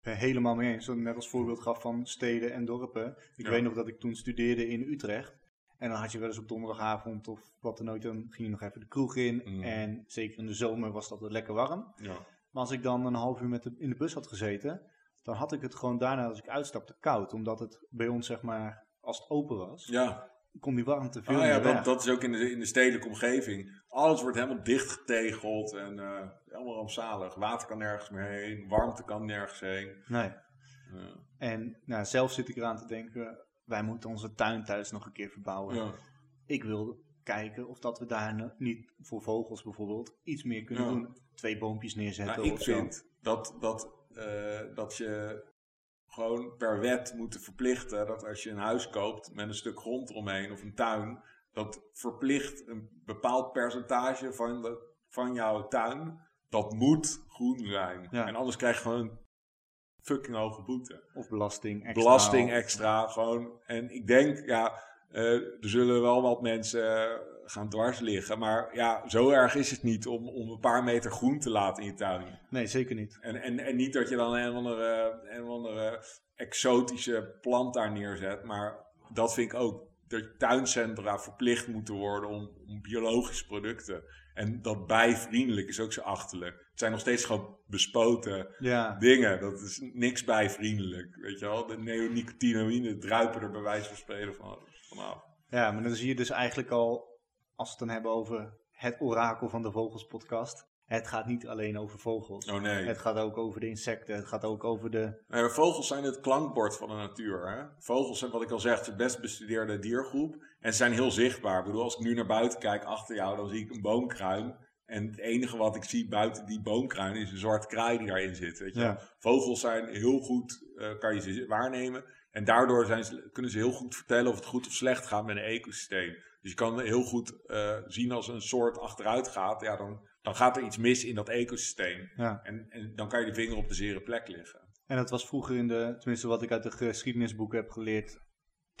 helemaal mee eens. Ik net als voorbeeld gaf van steden en dorpen. Ik Ja. weet nog dat ik toen studeerde in Utrecht. En dan had je wel eens op donderdagavond of wat dan ook, dan ging je nog even de kroeg in. Mm. En zeker in de zomer was dat lekker warm. Ja. Maar als ik dan een half uur met de, in de bus had gezeten, dan had ik het gewoon daarna als ik uitstapte koud. Omdat het bij ons, zeg maar, als het open was, ja. kon die warmte veel Ah, ja, dat, dat is ook in de, in de stedelijke omgeving. Alles wordt helemaal dichtgetegeld en eh helemaal rampzalig. Water kan nergens meer heen, warmte kan nergens heen. Nee. En nou, zelf zit ik eraan te denken, wij moeten onze tuin thuis nog een keer verbouwen. Ja. Ik wil kijken of dat we daar niet voor vogels bijvoorbeeld iets meer kunnen Ja. doen. Twee boompjes neerzetten Nou, ik of zo. vind dat, dat, eh, dat je gewoon per wet moet verplichten dat als je een huis koopt met een stuk grond eromheen of een tuin, dat verplicht een bepaald percentage van, de, van jouw tuin, dat moet groen zijn. Ja. En anders krijg je gewoon fucking hoge boete. Of belasting extra. Belasting extra, gewoon. En ik denk, ja, eh, er zullen wel wat mensen eh, gaan dwars liggen, maar ja, zo erg is het niet om, om een paar meter groen te laten in je tuin. Nee, zeker niet. En, en, en niet dat je dan een of andere, een of andere exotische plant daar neerzet. Maar dat vind ik ook. Dat tuincentra verplicht moeten worden om, om biologische producten. En dat bijvriendelijk is ook zo achterlijk. Het zijn nog steeds gewoon bespoten Ja, dingen. Dat is niks bijvriendelijk. Weet je wel? De neonicotinoïden druipen er bij wijze van spreken van, vanaf. ja, maar dan zie je dus eigenlijk al, als we het dan hebben over het orakel van de Vogels podcast. Het gaat niet alleen over vogels. Oh nee. Het gaat ook over de insecten. Het gaat ook over de... Nee, vogels zijn het klankbord van de natuur. Hè? Vogels zijn, wat ik al zeg, de best bestudeerde diergroep. En zijn heel zichtbaar. Ik bedoel, als ik nu naar buiten kijk achter jou, dan zie ik een boomkruin. En het enige wat ik zie buiten die boomkruin is een zwarte kraai die daarin zit. Weet je? Ja. Vogels zijn heel goed, eh, kan je ze waarnemen. En daardoor zijn ze, kunnen ze heel goed vertellen of het goed of slecht gaat met een ecosysteem. Dus je kan heel goed eh, zien als een soort achteruit gaat. Ja, dan, dan gaat er iets mis in dat ecosysteem. Ja. En, en dan kan je de vinger op de zere plek leggen. En dat was vroeger in de, tenminste wat ik uit de geschiedenisboeken heb geleerd,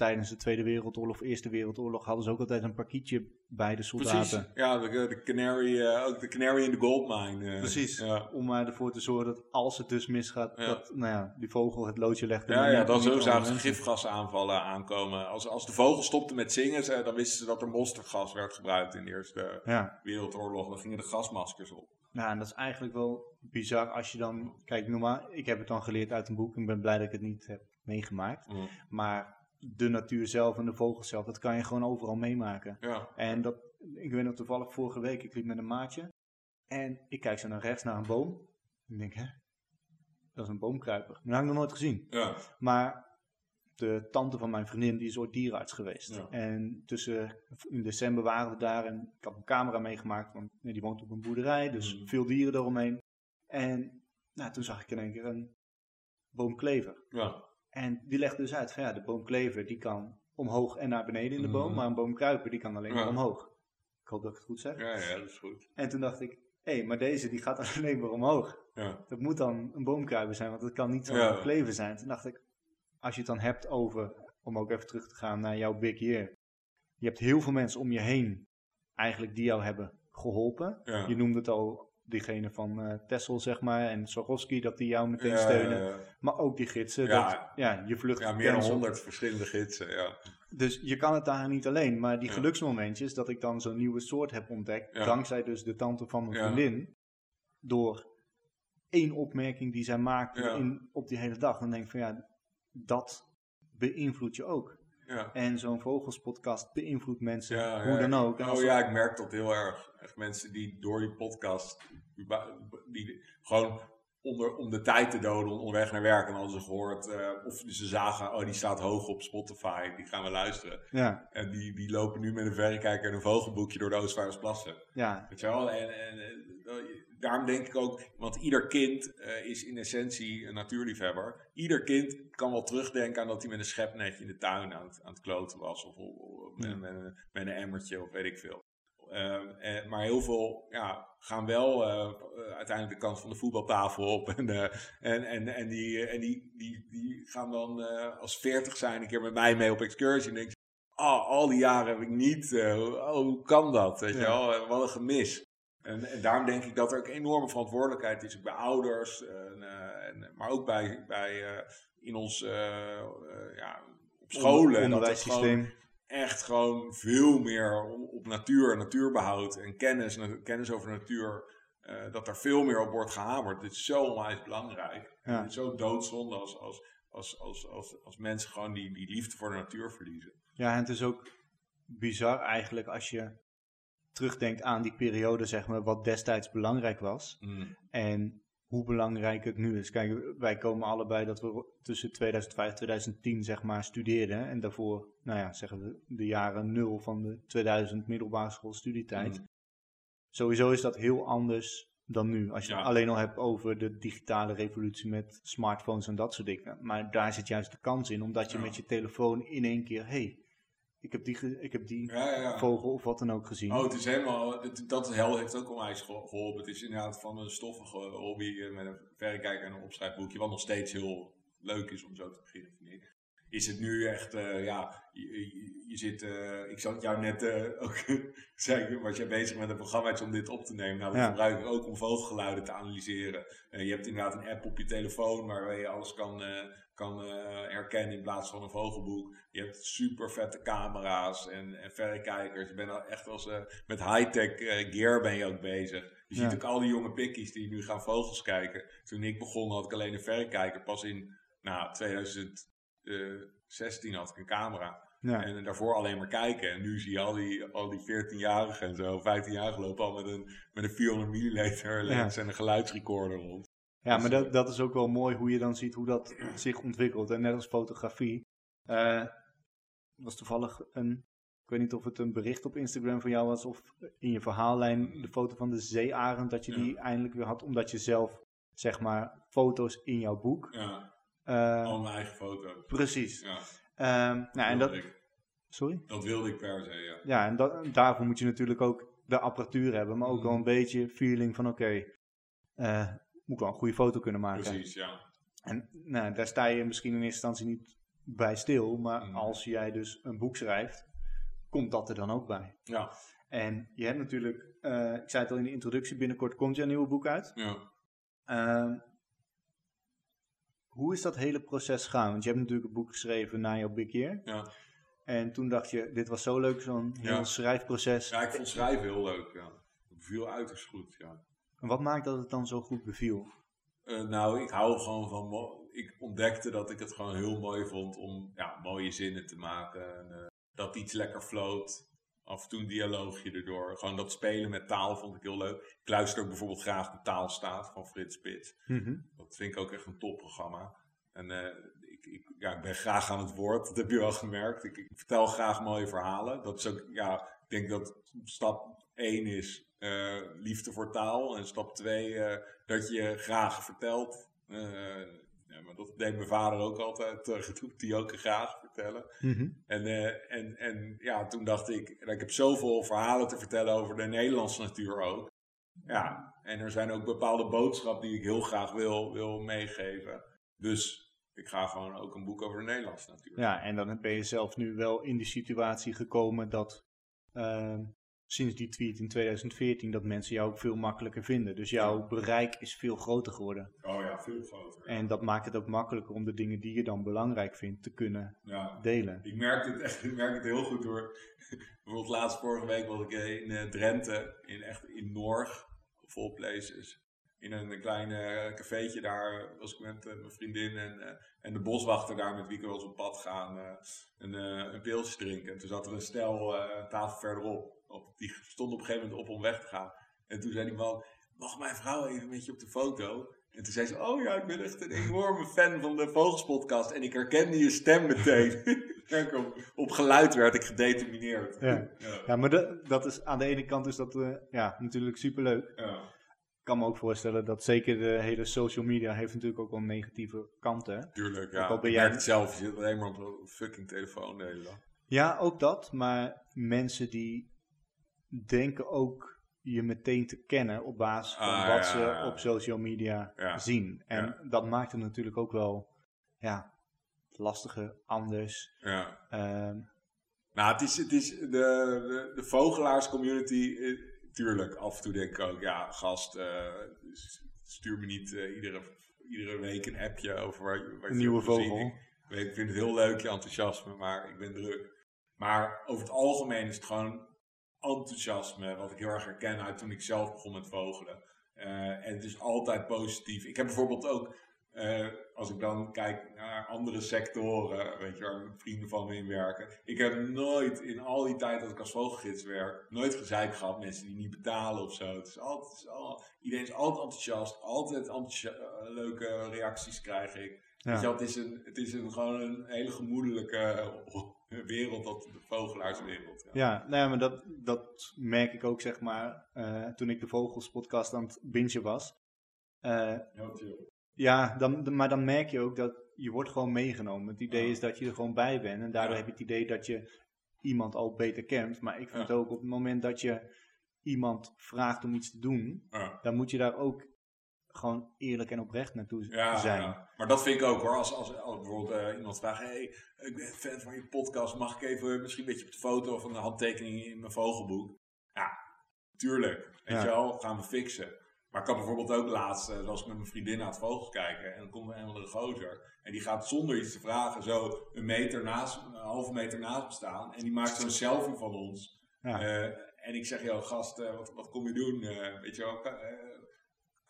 tijdens de Tweede Wereldoorlog of Eerste Wereldoorlog hadden ze ook altijd een parkietje bij de soldaten. Precies. Ja, de, de canary, eh, ook de canary in the gold mine. eh. Precies. Ja. Om maar ervoor te zorgen dat als het dus misgaat, Ja. dat nou ja, die vogel het loodje legt. en Ja, dan ja, dan zo zagen ze gifgasaanvallen aankomen. Als, als de vogel stopte met zingen, ze- dan wisten ze dat er mosterdgas werd gebruikt in de Eerste Ja. Wereldoorlog. Dan gingen de gasmaskers op. ja, en dat is eigenlijk wel bizar als je dan... Kijk, normaal, ik heb het dan geleerd uit een boek en ben blij dat ik het niet heb meegemaakt. Mm. Maar de natuur zelf en de vogels zelf, dat kan je gewoon overal meemaken. Ja, En dat, ik weet nog toevallig vorige week, ik liep met een maatje. En ik kijk zo naar rechts naar een boom. Ik denk, hè? Dat is een boomkruiper. Dat heb ik nog nooit gezien. ja, Maar de tante van mijn vriendin, die is ooit dierenarts geweest. Ja. En tussen, in december waren we daar en ik had een camera meegemaakt, want die woont op een boerderij, dus Mhm. veel dieren eromheen. En nou, toen zag ik in één keer een boomklever. ja. En die legde dus uit van ja, de boomklever die kan omhoog en naar beneden in de boom, Mhm. maar een boomkruiper die kan alleen maar Ja. omhoog. Ik hoop dat ik het goed zeg. Ja, ja, dat is goed. En toen dacht ik, hé, maar deze die gaat alleen maar omhoog. Ja, Dat moet dan een boomkruiper zijn, want het kan niet zo'n Ja. zijn. Toen dacht ik, als je het dan hebt over, om ook even terug te gaan naar jouw big year. Je hebt heel veel mensen om je heen eigenlijk die jou hebben geholpen. Je noemde het al, diegene van eh Tessel zeg maar en Swarovski, dat die jou meteen steunen. Maar ook die gidsen, Ja. dat ja, je vlucht Ja, meer dan honderd verschillende gidsen, ja. Dus je kan het daar niet alleen. Maar die Ja. geluksmomentjes, dat ik dan zo'n nieuwe soort heb ontdekt, Ja. dankzij dus de tante van mijn vriendin, door één opmerking die zij maakte in, op die hele dag, dan denk ik van ja, dat beïnvloedt je ook. Ja. En zo'n vogelspodcast beïnvloedt mensen, Ja, hoe dan ook. Oh ja, ik merk dat heel erg. Echt mensen die door die podcast, die gewoon onder, om de tijd te doden onderweg naar werk en hadden ze gehoord, eh, of ze zagen, oh die staat hoog op Spotify, die gaan we luisteren. ja, En die, die lopen nu met een verrekijker en een vogelboekje door de Oostvaardersplassen. ja, Weet je wel? En, en, en, eh, daarom denk ik ook, want ieder kind eh, is in essentie een natuurliefhebber. Ieder kind kan wel terugdenken aan dat hij met een schepnetje in de tuin aan het, aan het kloten was. Of, of- met, met, een- met een emmertje of weet ik veel. Ehm, en, maar heel veel ja, gaan wel eh, eh, uiteindelijk de kant van de voetbaltafel op. En, eh, en, en, en, die, eh, en die, die, die gaan dan eh, als veertig zijn een keer met mij mee op excursie. En denk je, oh, al die jaren heb ik niet. eh, hoe- oh, hoe kan dat? Weet je wel? Eh, Wat een gemis. En, en daarom denk ik dat er ook enorme verantwoordelijkheid is bij ouders, en, eh, en, maar ook bij, bij eh, in ons eh, ja, op scholen. dat het onderwijssysteem. gewoon echt gewoon veel meer op natuur, natuurbehoud en kennis, kennis over de natuur, dat er veel meer op wordt gehamerd. Dit is zo onwijs belangrijk. Ja. Het is zo doodzonde als, als, als, als, als, als mensen gewoon die, die liefde voor de natuur verliezen. Ja, en het is ook bizar eigenlijk als je terugdenkt aan die periode, zeg maar, wat destijds belangrijk was. En hoe belangrijk het nu is. Kijk, wij komen allebei dat we tussen 2005 en 2010 zeg maar studeerden. En daarvoor, nou ja, zeggen we de jaren nul van de 2000 middelbare school studietijd. Mm. Sowieso is dat heel anders dan nu. Als je Ja. het alleen al hebt over de digitale revolutie met smartphones en dat soort dingen. Maar daar zit juist de kans in, omdat je Ja. met je telefoon in één keer... hey, ik heb die, ik heb die Ja, ja, ja. vogel of wat dan ook gezien. Oh, het is helemaal, het- dat hel heeft ook onwijs ge- geholpen. Het is inderdaad van een stoffige hobby eh, met een verrekijker en een opschrijfboekje, wat nog steeds heel leuk is om zo te beginnen, vind ik. Is het nu echt, eh, ja, je, zit, eh, ik zat jou net eh, ook, ik, was jij bezig met een programma om dit op te nemen. Nou, dat Ja. gebruik ik ook om vogelgeluiden te analyseren. Je hebt inderdaad een app op je telefoon waar je alles kan, kan herkennen in plaats van een vogelboek. Je hebt super vette camera's en, en verrekijkers. Je bent al echt als, met high-tech gear ben je ook bezig. Je Ja. ziet ook al die jonge pikkies die nu gaan vogels kijken. Toen ik begon had ik alleen een verrekijker. Pas in nou, 2016 had ik een camera. ja. En daarvoor alleen maar kijken. En nu zie je al die, al die 14-jarigen en zo, 15-jarigen lopen al met een, met een 400 mm lens en een geluidsrecorder rond. Ja, Dus, maar dat, dat is ook wel mooi hoe je dan ziet hoe dat zich ontwikkelt. En net als fotografie. eh was toevallig een, ik weet niet of het een bericht op Instagram van jou was of in je verhaallijn de foto van de zeearend, dat je die eindelijk weer had, omdat je zelf, zeg maar, foto's in jouw boek. Ja, eh, al mijn eigen foto's. Precies. Ja, Ehm, nou, en dat, ik. sorry? dat wilde ik per se, ja. Ja, en dat, daarvoor moet je natuurlijk ook de apparatuur hebben, maar ook wel Mhm. een beetje feeling van oké, eh, moet ik wel een goede foto kunnen maken. Precies, ja. En nou, daar sta je misschien in eerste instantie niet bij stil. Maar Mhm. als jij dus een boek schrijft, komt dat er dan ook bij. Ja, En je hebt natuurlijk, eh, ik zei het al in de introductie, binnenkort komt jouw nieuwe boek uit. ja. Ehm, hoe is dat hele proces gegaan? Want je hebt natuurlijk een boek geschreven na jouw Big Year. ja. En toen dacht je, dit was zo leuk, zo'n heel Ja. schrijfproces. Ja, ik vond schrijven heel leuk, ja. Het beviel uiterst goed, ja. En wat maakt dat het dan zo goed beviel? Eh, nou, ik hou gewoon van... Ik ontdekte dat ik het gewoon heel mooi vond om ja, mooie zinnen te maken. En, eh, dat iets lekker floot. Af en toe een dialoogje erdoor. Gewoon dat spelen met taal vond ik heel leuk. Ik luister ook bijvoorbeeld graag de Taalstaat van Frits Spits. Dat vind ik ook echt een topprogramma. En eh, ik, ik, ja, ik ben graag aan het woord, dat heb je wel gemerkt. Ik, ik vertel graag mooie verhalen. Dat is ook, ja, ik denk dat stap 1 is eh, liefde voor taal. En stap 2 dat je graag vertelt. Eh, ja, maar dat deed mijn vader ook altijd. Uh, doet hij ook graag vertellen. Mhm. En, eh, en, en ja, toen dacht ik, ik heb zoveel verhalen te vertellen over de Nederlandse natuur ook. Ja, en er zijn ook bepaalde boodschappen die ik heel graag wil, wil meegeven. Dus ik ga gewoon ook een boek over de Nederlandse natuur. Ja, en dan ben je zelf nu wel in de situatie gekomen dat ehm, sinds die tweet in 2014 dat mensen jou ook veel makkelijker vinden. Dus jouw bereik is veel groter geworden. Oh ja, veel groter. En dat maakt het ook makkelijker om de dingen die je dan belangrijk vindt te kunnen Ja. delen. Ik merk het echt, ik merk het heel goed door. Bijvoorbeeld laatst vorige week was ik in eh, Drenthe, in echt in Norg, vol places. In een klein eh, cafeetje daar was ik met eh, mijn vriendin en, eh, en de boswachter daar met wie ik wel eens op pad gaan een, een pilsje drinken. En toen zat er een stel een tafel verderop. Op, die stond op een gegeven moment op om weg te gaan. En toen zei die man, mag mijn vrouw even met je op de foto? En toen zei ze, oh ja, ik ben echt een enorme fan van de Vogelspodcast. En ik herkende je stem meteen. Op, op geluid werd ik gedetermineerd. Ja. ja. Maar dat, dat is, aan de ene kant is dat eh, ja, natuurlijk superleuk. ja. Ik kan me ook voorstellen dat zeker de hele social media heeft natuurlijk ook wel negatieve kanten. Tuurlijk, Ook ja. al ben jij- het zelf. Je zit alleen maar op een fucking telefoon de hele dag. Ja, ook dat. Maar mensen die denken ook je meteen te kennen op basis van Ah, wat ja, ze ja. op social media Ja. zien. En dat maakt het natuurlijk ook wel ja, lastiger, anders. Ja. Ehm, Nou, het is, het is de, de, de vogelaars-community, eh, tuurlijk, af en toe denk ik ook, ja, gast, eh, stuur me niet eh, iedere, iedere week een appje over waar, je- wat je een nieuwe vogel. Ik vind het heel leuk, je enthousiasme, maar ik ben druk. Maar over het algemeen is het gewoon enthousiasme, wat ik heel erg herken uit toen ik zelf begon met vogelen. Eh, en het is altijd positief. Ik heb bijvoorbeeld ook, eh, als ik dan kijk naar andere sectoren, weet je, waar vrienden van me in werken. Ik heb nooit in al die tijd dat ik als vogelgids werk, nooit gezeik gehad, mensen die niet betalen of zo. Het is altijd, het is al, iedereen is altijd enthousiast, altijd eh, leuke reacties krijg ik. Ja. Weet je wel, het is, een, het is een, gewoon een hele gemoedelijke wereld, dat, de vogelaarswereld. Ja. Ja, nou ja, maar dat, dat merk ik ook, zeg maar, eh, toen ik de Vogels podcast aan het bingen was. Eh, ja, dan, maar dan merk je ook dat je wordt gewoon meegenomen. Het idee Ja. is dat je er gewoon bij bent. En daardoor Ja. heb je het idee dat je iemand al beter kent. Maar ik vind ook op het moment dat je iemand vraagt om iets te doen, dan moet je daar ook gewoon eerlijk en oprecht naartoe Ja, zijn. ja. maar dat vind ik ook hoor. Als, als, als bijvoorbeeld eh, iemand vraagt: hey, ik ben fan van je podcast, mag ik even misschien een beetje op de foto of een handtekening in mijn vogelboek? Ja, tuurlijk. Weet Ja. je wel, gaan we fixen. Maar ik had bijvoorbeeld ook laatst, eh, was ik met mijn vriendin naar het vogels kijken. En dan komt er een andere gozer. En die gaat zonder iets te vragen zo een meter naast, een halve meter naast me staan. En die maakt zo'n selfie van ons. Ja. Eh, en ik zeg, joh gast, wat, wat kom je doen? Weet je wel,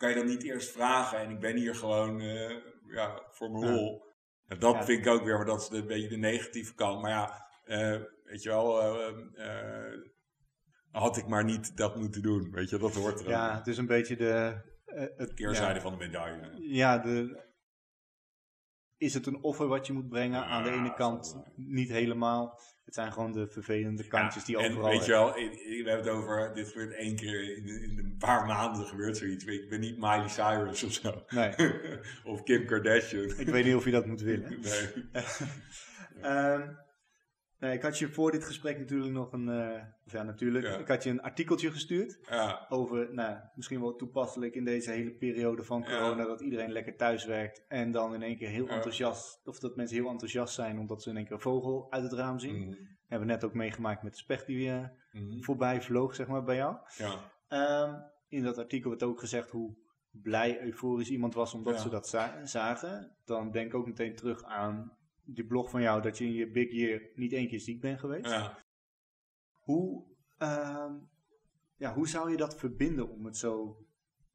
kan, je dan niet eerst vragen? En ik ben hier gewoon eh, ja, voor mijn rol. Dat Ja. vind ik ook weer, maar dat is de, een beetje de negatieve kant. Maar ja, eh, weet je wel, eh, had ik maar niet dat moeten doen. Weet je, dat hoort er Ja, het is een beetje de... het, Keerzijde ja, van de medaille. Ja, de, is het een offer wat je moet brengen? Aan de ene kant niet helemaal. Het zijn gewoon de vervelende kantjes die en overal weet je wel, we hebben het over, dit gebeurt één keer in een paar maanden gebeurt zoiets. Ik ben niet Miley Cyrus of zo. Nee, of Kim Kardashian. ik weet niet of je dat moet willen. Nee. Ehm, Nee, ik had je voor dit gesprek natuurlijk nog een, eh, of ja natuurlijk, Ja. ik had je een artikeltje gestuurd Ja, over, nou, misschien wel toepasselijk in deze hele periode van Ja. corona, dat iedereen lekker thuis werkt en dan in één keer heel enthousiast, of dat mensen heel enthousiast zijn omdat ze in één keer een vogel uit het raam zien. Mhm. Hebben we net ook meegemaakt met de specht die eh, Mhm. voorbij vloog, zeg maar, bij jou. ja. Ehm, in dat artikel werd ook gezegd hoe blij, euforisch iemand was omdat ze dat za- zagen. Dan denk ik ook meteen terug aan die blog van jou dat je in je big year niet één keer ziek bent geweest. ja. Hoe, ehm, ja, hoe zou je dat verbinden om het zo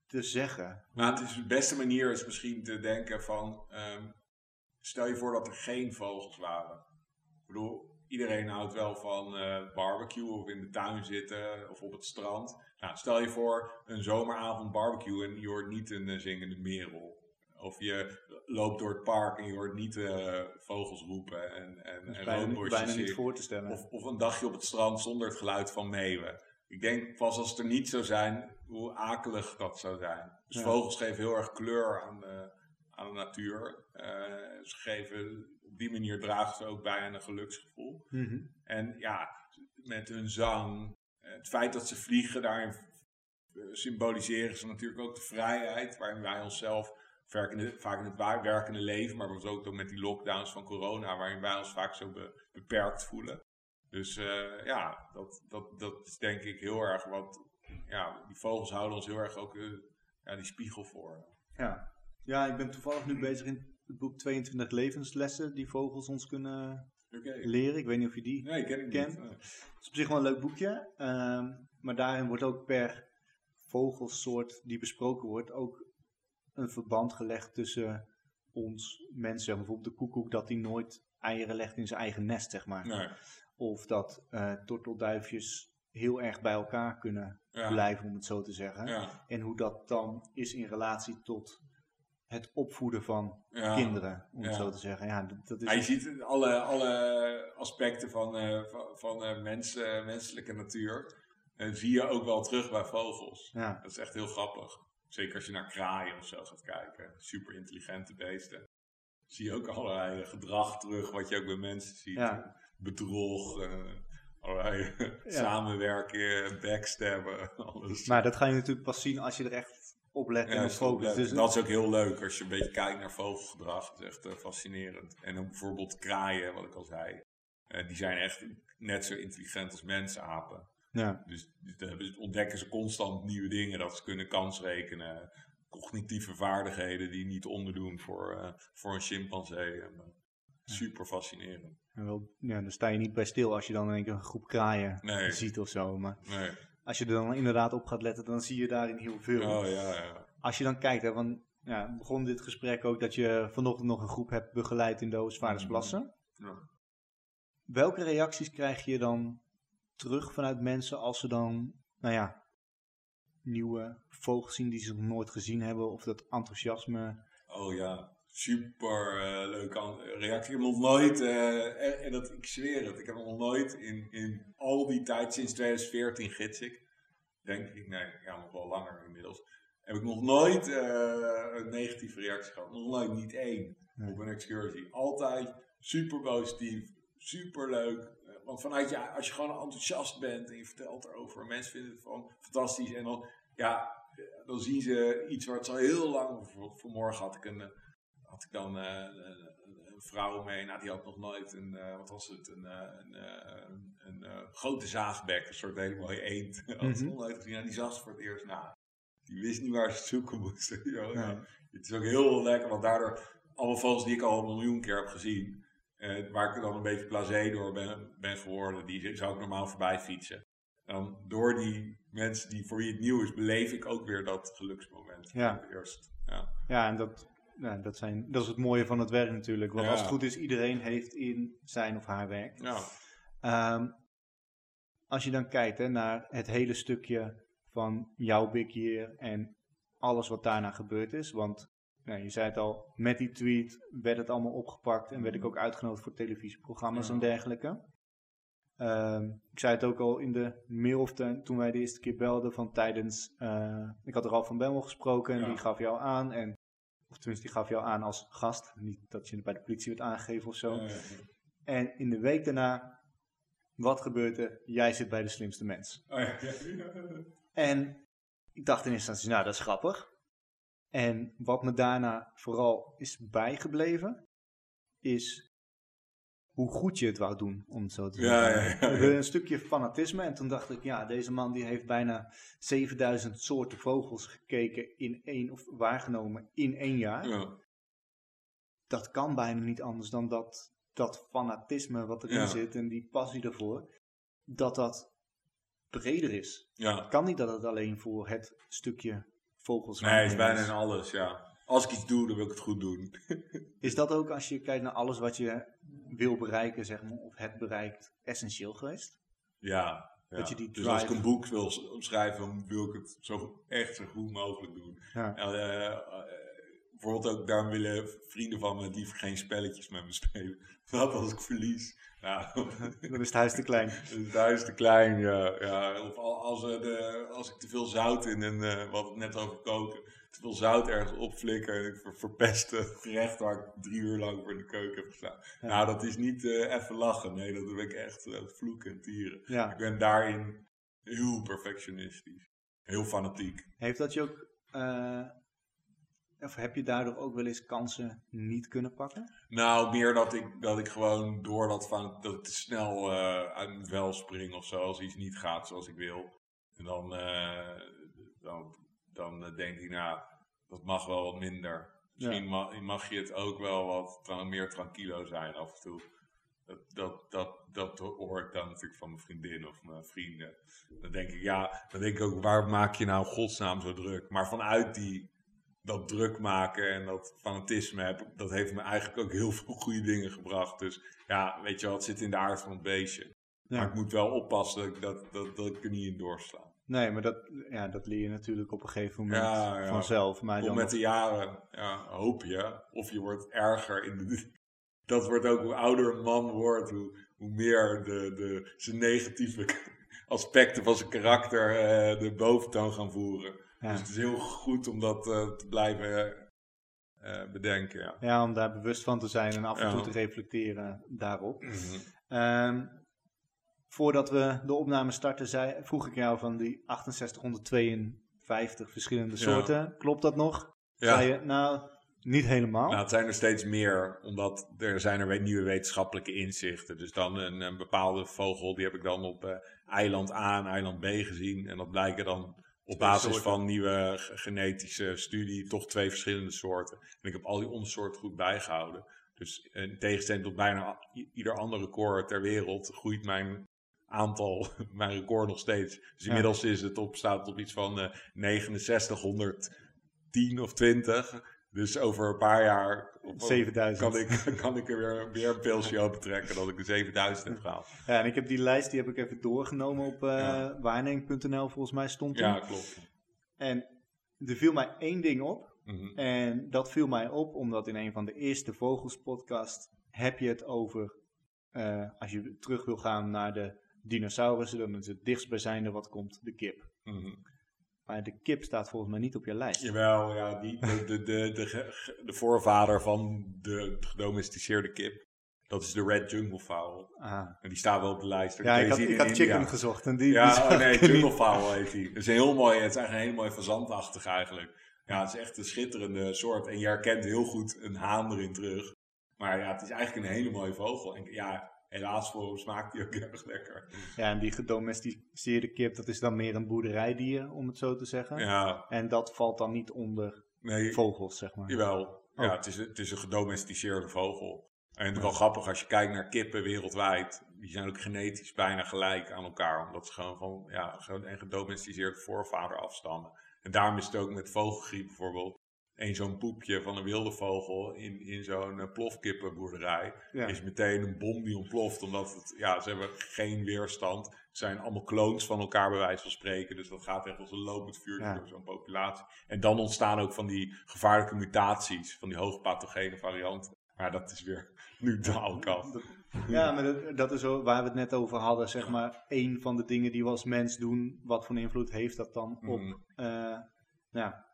te zeggen? Nou, het is de beste manier is misschien te denken van, ehm, stel je voor dat er geen vogels waren. Ik bedoel, iedereen houdt wel van eh, barbecue of in de tuin zitten of op het strand. Nou, stel je voor een zomeravond barbecue en je hoort niet een eh, zingende merel. Of je loopt door het park en je hoort niet eh, vogels roepen en, en, Dat is en bijna, bijna niet voor te stellen. Of, of een dagje op het strand zonder het geluid van meeuwen. Ik denk pas als het er niet zou zijn, hoe akelig dat zou zijn. Dus Ja. vogels geven heel erg kleur aan de, aan de natuur. Eh, ze geven, op die manier dragen ze ook bij aan een geluksgevoel. Mhm. En ja, met hun zang, het feit dat ze vliegen, daarin eh, symboliseren ze natuurlijk ook de vrijheid waarin wij onszelf werkende, vaak in het werkende leven, maar ook met die lockdowns van corona, waarin wij ons vaak zo be- beperkt voelen. Dus eh, ja, dat, dat, dat is denk ik heel erg wat, ja, die vogels houden ons heel erg ook eh, ja, die spiegel voor. Ja. ja, ik ben toevallig nu bezig in het boek 22 levenslessen die vogels ons kunnen leren. Ik weet niet of je die Nee, ken ik Ken. niet. Eh, Het is op zich wel een leuk boekje. ehm, maar daarin wordt ook per vogelsoort die besproken wordt ook een verband gelegd tussen ons mensen. Bijvoorbeeld de koekoek dat die nooit eieren legt in zijn eigen nest, zeg maar. nee, Of dat eh tortelduifjes heel erg bij elkaar kunnen ja, blijven, om het zo te zeggen. ja, En hoe dat dan is in relatie tot het opvoeden van ja. kinderen, om het zo te zeggen. Ja, dat, dat is je ziet alle, alle aspecten van, eh, van, van eh, mens, menselijke natuur. eh, zie je ook wel terug bij vogels. Dat is echt heel grappig. Zeker als je naar kraaien of zo gaat kijken. Super intelligente beesten. Zie je ook allerlei eh, gedrag terug wat je ook bij mensen ziet. Ja. Bedrog, eh, allerlei samenwerken, backstabben, alles. Maar dat ga je natuurlijk pas zien als je er echt op let en Ja, op leuk. Dus dat is ook heel leuk als je een beetje kijkt naar vogelgedrag. Dat is echt eh, fascinerend. En ook bijvoorbeeld kraaien, wat ik al zei. Eh, die zijn echt net zo intelligent als mensen, apen. Ja, Dus, dus ontdekken ze constant nieuwe dingen. Dat ze kunnen kansrekenen. Cognitieve vaardigheden die niet onderdoen voor, eh, voor een chimpansee. En, super fascinerend. en wel, ja, dan sta je niet bij stil als je dan in één keer een groep kraaien Nee, ziet of zo. Maar nee. als je er dan inderdaad op gaat letten, dan zie je daarin heel veel. Oh ja, ja. Als je dan kijkt, hè, want ja, begon dit gesprek ook dat je vanochtend nog een groep hebt begeleid in de Oostvaardersplassen. Ja. Welke reacties krijg je dan terug vanuit mensen als ze dan, nou ja, nieuwe vogels zien die ze nog nooit gezien hebben of dat enthousiasme? Oh ja, super eh, leuke reactie. Ik heb nog nooit, eh, en, dat, ik zweer het, ik heb nog nooit in, in al die tijd, sinds 2014 gids ik, denk ik, nee, ja, nog wel langer inmiddels, heb ik nog nooit eh, een negatieve reactie gehad. Nog nooit, niet één Nee. op een excursie. Altijd super positief, super leuk. Want vanuit je, als je gewoon enthousiast bent en je vertelt erover, en mensen vinden het gewoon fantastisch. En dan, ja, dan zien ze iets waar het zo heel lang, bijvoorbeeld vanmorgen had ik een, had ik dan eh, een, vrouw mee, nou die had nog nooit een, eh, wat was het, een, eh, een, een, een, grote zaagbek, een soort hele mooie eend. Mhm. nog nooit gezien, en die zag ze voor het eerst na. Die wist niet waar ze het zoeken moesten. Ja, ja. Het is ook heel lekker, want daardoor, alle vogels die ik al een miljoen keer heb gezien, eh, waar ik dan een beetje blasé door ben, ben geworden, die zou ik normaal voorbij fietsen. Dan door die mensen die voor wie het nieuw is, beleef ik ook weer dat geluksmoment. Ja. Eerst. Ja. Ja, en dat, dat, zijn, dat is het mooie van het werk natuurlijk. Want Ja. als het goed is, iedereen heeft in zijn of haar werk. Ja. Ehm, als je dan kijkt hè, naar het hele stukje van jouw big year en alles wat daarna gebeurd is. Want nou, je zei het al, met die tweet werd het allemaal opgepakt en werd ik ook uitgenodigd voor televisieprogramma's Ja. en dergelijke. Ehm, ik zei het ook al in de mail of ten- toen wij de eerste keer belden van tijdens, eh, ik had er al van Bemmel gesproken en Ja. die gaf jou aan en, of tenminste die gaf jou aan als gast, niet dat je bij de politie werd aangegeven of zo. Eh, En in de week daarna Wat gebeurt er? Jij zit bij de slimste mens. Oh, ja. En ik dacht in eerste instantie, nou dat is grappig. En wat me daarna vooral is bijgebleven, is hoe goed je het wou doen, om het zo te zeggen. ja, Een stukje fanatisme en toen dacht ik, ja, deze man die heeft bijna 7000 soorten vogels gekeken in één, of waargenomen in één jaar. Ja. Dat kan bijna niet anders dan dat, dat fanatisme wat erin zit en die passie ervoor, dat dat breder is. ja. Het kan niet dat het alleen voor het stukje vogels Nee, het is bijna in alles, ja. Als ik iets doe, dan wil ik het goed doen. Is dat ook als je kijkt naar alles wat je wil bereiken, zeg maar, of het bereikt, essentieel geweest? Ja. ja. Dat je die Dus als ik een boek wil schrijven, wil ik het zo, echt zo goed mogelijk doen. Ja. En, eh, bijvoorbeeld ook, daarom willen vrienden van me liever geen spelletjes met me spelen. Wat als ik verlies? Ja, Dan is het huis te klein. het huis te klein, ja. ja. Of al- als, eh, de, als ik te veel zout in een, eh, we hadden het net over koken, te veel zout ergens opflikker en ik ver, verpest het gerecht waar ik drie uur lang voor in de keuken heb gestaan. Ja. Nou, dat is niet eh, even lachen, nee, dat ben ik echt uh, vloeken en tieren. Ik ben daarin heel perfectionistisch, heel fanatiek. Heeft dat je ook, eh, of heb je daardoor ook wel eens kansen niet kunnen pakken? Nou, meer dat ik, dat ik gewoon door dat van dat ik te snel eh, uit mijn vel spring of zo, als iets niet gaat zoals ik wil. En dan, eh, dan, dan eh, denk ik, nou, dat mag wel wat minder. Misschien ma- mag je het ook wel wat tra- meer tranquilo zijn af en toe. Dat, dat, dat, dat hoor ik dan natuurlijk van mijn vriendin of mijn vrienden. Dan denk ik, ja, dan denk ik ook, waar maak je nou godsnaam zo druk? Maar vanuit die, dat druk maken en dat fanatisme, heb, dat heeft me eigenlijk ook heel veel goede dingen gebracht. Dus ja, weet je wel, het zit in de aard van het beestje. Maar ik moet wel oppassen dat, ik- dat, dat, dat ik er niet in doorsla. Nee, maar dat, ja, dat leer je natuurlijk op een gegeven moment Ja, ja. vanzelf. Maar dan met de jaren ja, hoop je, of je wordt erger in de. Dat wordt ook hoe ouder een man wordt, hoe, hoe meer de, de, zijn negatieve aspecten van zijn karakter eh, de boventoon gaan voeren. Ja. Dus het is heel goed om dat eh, te blijven eh, bedenken. Ja. Ja, om daar bewust van te zijn en af en toe te reflecteren daarop. Ehm, voordat we de opname starten, zei, vroeg ik jou van die 6852 verschillende soorten. Klopt dat nog? Ja. Je, nou, niet helemaal. Nou, het zijn er steeds meer, omdat er zijn er we- nieuwe wetenschappelijke inzichten. Dus dan een, een bepaalde vogel, die heb ik dan op eh, eiland A en eiland B gezien. En dat blijken dan op basis van nieuwe genetische studie toch twee verschillende soorten. En ik heb al die ondersoorten goed bijgehouden. Dus in tegenstelling tot bijna ieder ander record ter wereld groeit mijn aantal, mijn record nog steeds. Dus Ja. inmiddels is het op, staat het op iets van eh 6910 of 20. Dus over een paar jaar 7000. kan ik, kan ik er weer, weer een pilsje open trekken dat ik de 7000 heb gehaald. Ja, en ik heb die lijst, die heb ik even doorgenomen op eh Ja. waarneming.nl, volgens mij stond die. Ja, klopt. En er viel mij één ding op. Mhm. En dat viel mij op omdat in een van de eerste Vogels podcast heb je het over, eh, als je terug wil gaan naar de dinosaurussen, dan is het dichtstbijzijnde wat komt de kip. Mhm. Maar de kip staat volgens mij niet op je lijst. Jawel, ja, die, de, de, de, de, voorvader van de gedomesticeerde kip, dat is de Red Jungle Fowl. Ah. En die staat wel op de lijst. Ja, ik had, ik had chicken India. gezocht en die, Ja, oh nee. Jungle Fowl heet die. Het is een heel mooi, het is eigenlijk een hele mooie fazantachtig eigenlijk. Ja, het is echt een schitterende soort. En je herkent heel goed een haan erin terug. Maar ja, het is eigenlijk een hele mooie vogel. En ja, helaas voor hem smaakt die ook erg lekker. Ja, en die gedomesticeerde kip, dat is dan meer een boerderijdier, om het zo te zeggen. Ja, En dat valt dan niet onder nee, vogels, zeg maar. jawel. Ja, Oh. het is, het is een gedomesticeerde vogel. En wel grappig als je kijkt naar kippen wereldwijd. Die zijn ook genetisch bijna gelijk aan elkaar. Omdat ze gewoon van ja, een gedomesticeerde voorvader afstammen. En daarom is het ook met vogelgriep bijvoorbeeld. Eén zo'n poepje van een wilde vogel in, in zo'n eh, plofkippenboerderij. Ja. Is meteen een bom die ontploft. Omdat het, ja, ze hebben geen weerstand. Het zijn allemaal clones van elkaar bij wijze van spreken. Dus dat gaat echt als een lopend vuur Ja. door zo'n populatie. En dan ontstaan ook van die gevaarlijke mutaties. Van die hoogpathogene varianten. Maar dat is weer nu de oude kant. Ja, maar dat, dat is waar we het net over hadden, zeg maar. Een van de dingen die we als mens doen, wat voor invloed heeft dat dan op Mm. eh, ja,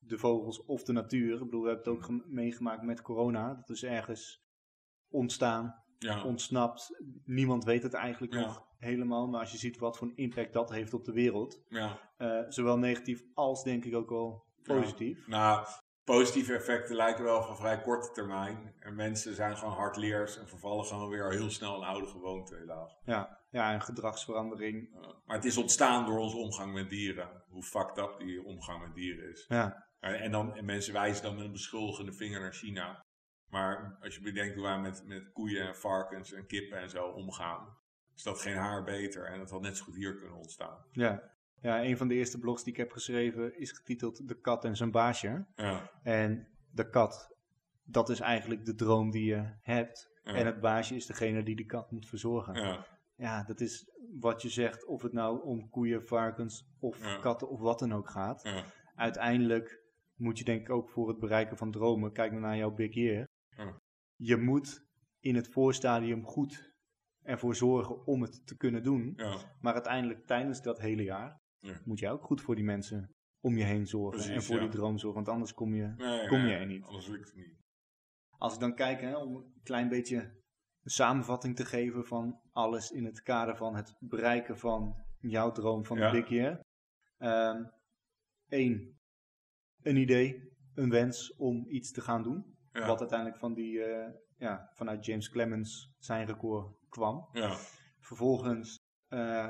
de vogels of de natuur? Ik bedoel, we hebben het ook gem- meegemaakt met corona. Dat is ergens ontstaan Ja. ontsnapt. Niemand weet het eigenlijk Ja. nog helemaal. Maar als je ziet wat voor een impact dat heeft op de wereld. ja. eh, zowel negatief als denk ik ook wel positief. Nou, positieve effecten lijken wel van vrij korte termijn. En mensen zijn gewoon hardleers en vervallen gewoon weer heel snel een oude gewoonte, helaas. Ja, ja een gedragsverandering. Uh, maar het is ontstaan door onze omgang met dieren. Hoe fucked up die omgang met dieren is. Ja, En, en dan, en mensen wijzen dan met een beschuldigende vinger naar China. Maar als je bedenkt hoe wij met, met koeien en varkens en kippen en zo omgaan, is dat geen haar beter. En dat had net zo goed hier kunnen ontstaan. ja. ja, een van de eerste blogs die ik heb geschreven is getiteld De kat en zijn baasje. Ja, En de kat, dat is eigenlijk de droom die je hebt. ja, En het baasje is degene die de kat moet verzorgen. ja, Ja, dat is wat je zegt, of het nou om koeien, varkens of Ja. katten of wat dan ook gaat. Uiteindelijk moet je denk ik ook voor het bereiken van dromen, kijk naar jouw big year. Ja. Je moet in het voorstadium goed ervoor zorgen om het te kunnen doen. ja. Maar uiteindelijk tijdens dat hele jaar Ja. moet je ook goed voor die mensen om je heen zorgen. Precies, en voor die droom zorgen, want anders kom je... Nee, Kom nee, je er niet. Anders lukt het niet. Als ik dan kijk, hè, om een klein beetje een samenvatting te geven van alles in het kader van het bereiken van jouw droom van de big year. Eén, een idee, een wens om iets te gaan doen. Ja, Wat uiteindelijk van die, eh, ja, vanuit James Clemens zijn record kwam. ja, Vervolgens eh,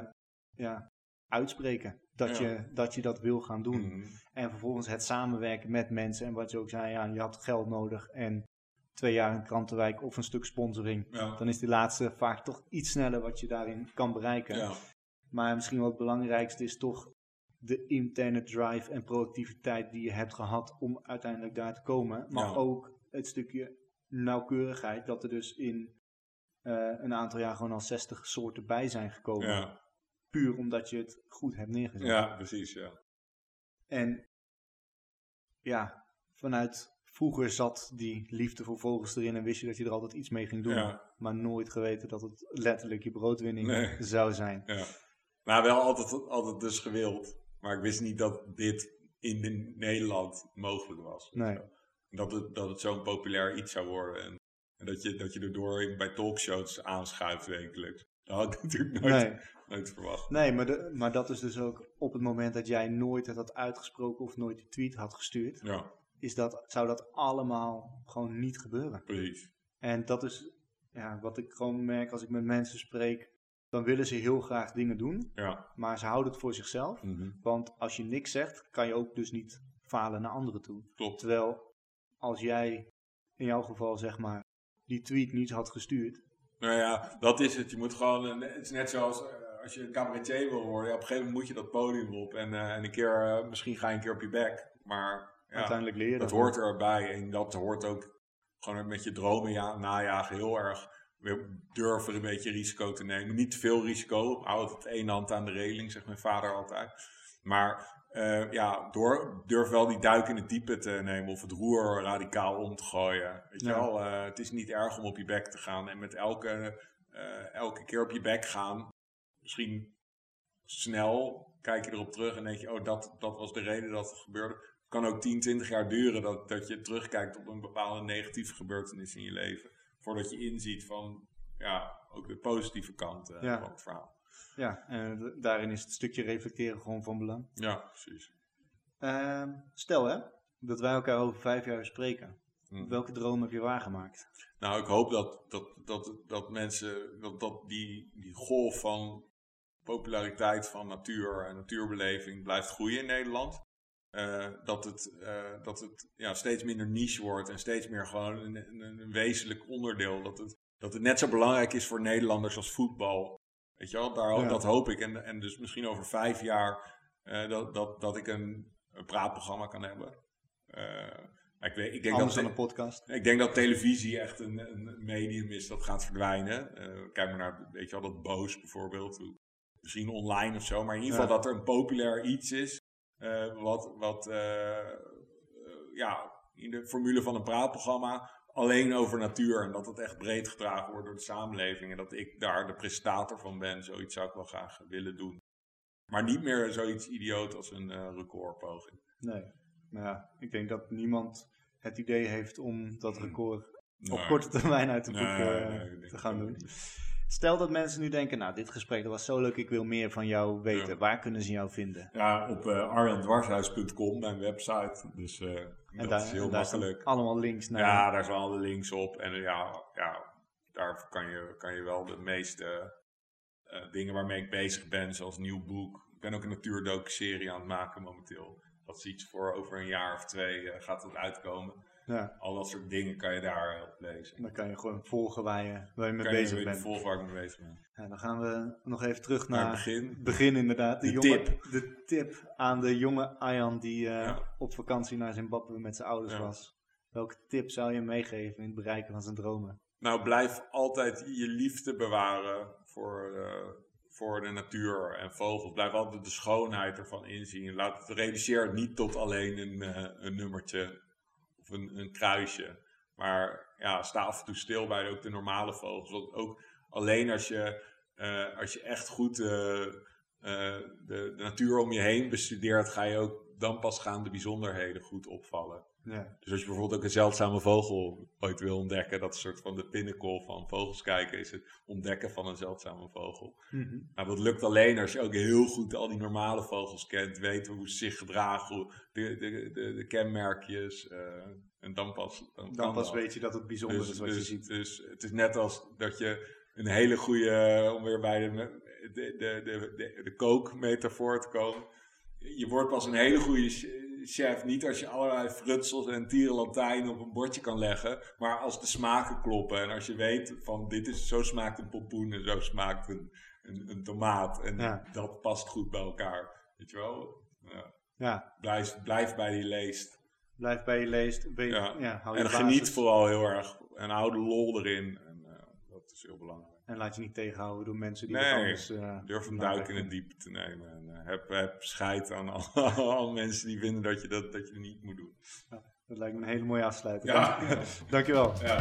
ja, uitspreken dat, Ja. je, dat je dat wil gaan doen. Mhm. En vervolgens het samenwerken met mensen. En wat je ook zei, ja, je had geld nodig en twee jaar in Krantenwijk of een stuk sponsoring. ja, Dan is die laatste vaak toch iets sneller wat je daarin kan bereiken. ja, Maar misschien wel het belangrijkste is toch de interne drive en productiviteit die je hebt gehad om uiteindelijk daar te komen. Maar Ja. ook het stukje nauwkeurigheid dat er dus in eh, een aantal jaar gewoon al 60 soorten bij zijn gekomen. ja, Puur omdat je het goed hebt neergezet. ja, precies, ja. En ja, vanuit vroeger zat die liefde voor vogels erin en wist je dat je er altijd iets mee ging doen. Ja. Maar nooit geweten dat het letterlijk je broodwinning Nee. zou zijn. Ja. Maar wel altijd, altijd dus gewild. Maar ik wist niet dat dit in de- Nederland mogelijk was. Nee. Dat het, dat het zo'n populair iets zou worden. En, en dat, je, dat je erdoor bij talkshows aanschuift wekelijks. Dat had ik natuurlijk nooit, Nee, nooit verwacht. nee maar, de, maar dat is dus ook op het moment dat jij nooit het had uitgesproken of nooit die tweet had gestuurd, Ja, is dat, zou dat allemaal gewoon niet gebeuren. precies. En dat is ja, wat ik gewoon merk als ik met mensen spreek. Dan willen ze heel graag dingen doen, Ja. maar ze houden het voor zichzelf. Mhm. Want als je niks zegt, kan je ook dus niet falen naar anderen toe. Klopt. Terwijl als jij in jouw geval zeg maar die tweet niet had gestuurd. Nou ja, dat is het. Je moet gewoon, een- het is net zoals eh, als je een cabaretier wil worden. Ja, op een gegeven moment moet je dat podium op. En, eh, en een keer, eh, misschien ga je een keer op je bek. Maar ja, Uiteindelijk dat dat. hoort erbij. En dat hoort ook gewoon met je dromen ja, najagen heel erg. Weer Durven een beetje risico te nemen. Niet te veel risico. Houd het één hand aan de reling, zegt mijn vader altijd. Maar eh, ja, door, durf wel die duik in het diepe te nemen. Of het roer radicaal om te gooien. Weet je Ja. wel, eh, het is niet erg om op je bek te gaan. En met elke, eh, elke keer op je bek gaan. Misschien snel kijk je erop terug en denk je, oh, dat, dat was de reden dat het gebeurde. Het kan ook 10, 20 jaar duren dat, dat je terugkijkt op een bepaalde negatieve gebeurtenis in je leven. Voordat je inziet van, ja, ook de positieve kant eh, Ja. van het verhaal. Ja, en daarin is het stukje reflecteren gewoon van belang. Ja, precies. Ehm, stel hè, dat wij elkaar over vijf jaar spreken. Hm. Welke droom heb je waargemaakt? Nou, ik hoop dat, dat, dat, dat mensen, dat, dat die, die golf van populariteit van natuur en natuurbeleving blijft groeien in Nederland. Eh, dat het, eh, dat het ja, steeds minder niche wordt en steeds meer gewoon een, een, een wezenlijk onderdeel. Dat het, dat het net zo belangrijk is voor Nederlanders als voetbal. Weet je wel, Daar, Ja. dat hoop ik. En, en dus misschien over vijf jaar eh, dat, dat, dat ik een, een praatprogramma kan hebben. Ik, weet, ik denk Anders dat dan een podcast. ik denk dat televisie echt een, een medium is dat gaat verdwijnen. Kijk maar naar, weet je wel, dat Boos bijvoorbeeld. Misschien online of zo. Maar in ieder Ja. geval dat er een populair iets is. Eh, wat, wat eh, eh, ja, in de formule van een praatprogramma alleen over natuur. En dat het echt breed gedragen wordt door de samenleving. En dat ik daar de presentator van ben. Zoiets zou ik wel graag willen doen. Maar niet meer zoiets idioot als een eh, recordpoging. Nee. Ja, ik denk dat niemand het idee heeft om dat record op korte termijn uit de boek Nee, nee, te gaan doen. niet. Stel dat mensen nu denken, nou, dit gesprek dat was zo leuk, ik wil meer van jou weten. Ja. Waar kunnen ze jou vinden? Ja, op uh, arjandwarshuis.com, mijn website. Dus eh, dat daar, is heel en daar staan makkelijk. allemaal links naar. Ja, daar zijn alle links op. En eh, ja, ja daar kan je, kan je wel de meeste eh, dingen waarmee ik bezig ben, zoals nieuw boek. Ik ben ook een natuurdocu-serie aan het maken momenteel. Dat is iets voor over een jaar of twee eh, gaat het uitkomen. Ja, Al dat soort dingen kan je daar op lezen. dan kan je gewoon volgen waar je, waar je mee kan je bezig weer bent. volgen waar ik mee bezig ben. Ja, dan gaan we nog even terug Naar naar het begin. begin inderdaad. De tip. De tip aan de jonge Arjan die eh, Ja. op vakantie naar Zimbabwe met zijn ouders Ja. was. Welke tip zou je meegeven in het bereiken van zijn dromen? Nou, blijf altijd je liefde bewaren voor, eh, voor de natuur en vogels. Blijf altijd de schoonheid ervan inzien. Laat het, reduceer het niet tot alleen een, eh, een nummertje een, kruisje. Maar ja, sta af en toe stil bij ook de normale vogels. Want ook alleen als je, eh, als je echt goed eh, eh, de, de natuur om je heen bestudeert, ga je ook dan pas gaan de bijzonderheden goed opvallen. Ja. Dus als je bijvoorbeeld ook een zeldzame vogel ooit wil ontdekken, dat is een soort van de pinnacle van vogels kijken, is het ontdekken van een zeldzame vogel. Mhm. Nou, dat lukt alleen als je ook heel goed al die normale vogels kent, weet hoe ze zich gedragen, de, de, de, de kenmerkjes. eh, en dan pas, dan pas dat. weet je dat het bijzonder Dus, is wat dus, je ziet. dus het is net als dat je een hele goede, om weer bij de, de, de, de, de, de kookmetafoor te komen. Je wordt pas een hele goede chef niet als je allerlei frutsels en tierenlantijnen op een bordje kan leggen, maar als de smaken kloppen en als je weet van dit is, zo smaakt een pompoen en zo smaakt een, een, een tomaat en Ja. dat past goed bij elkaar. Weet je wel? Ja. Ja, Blijf, blijf bij die leest. blijf bij je leest. Ja. Hou je En basis geniet vooral heel erg. En hou de lol erin. En, eh, dat is heel belangrijk. En laat je niet tegenhouden door mensen die Nee, anders... eh, Durf een duik in het diepe te nemen. En eh, heb, heb scheid aan al, alle mensen die vinden dat je dat, dat je niet moet doen. Dat lijkt me een hele mooie afsluiting. Ja. Dankjewel. ja.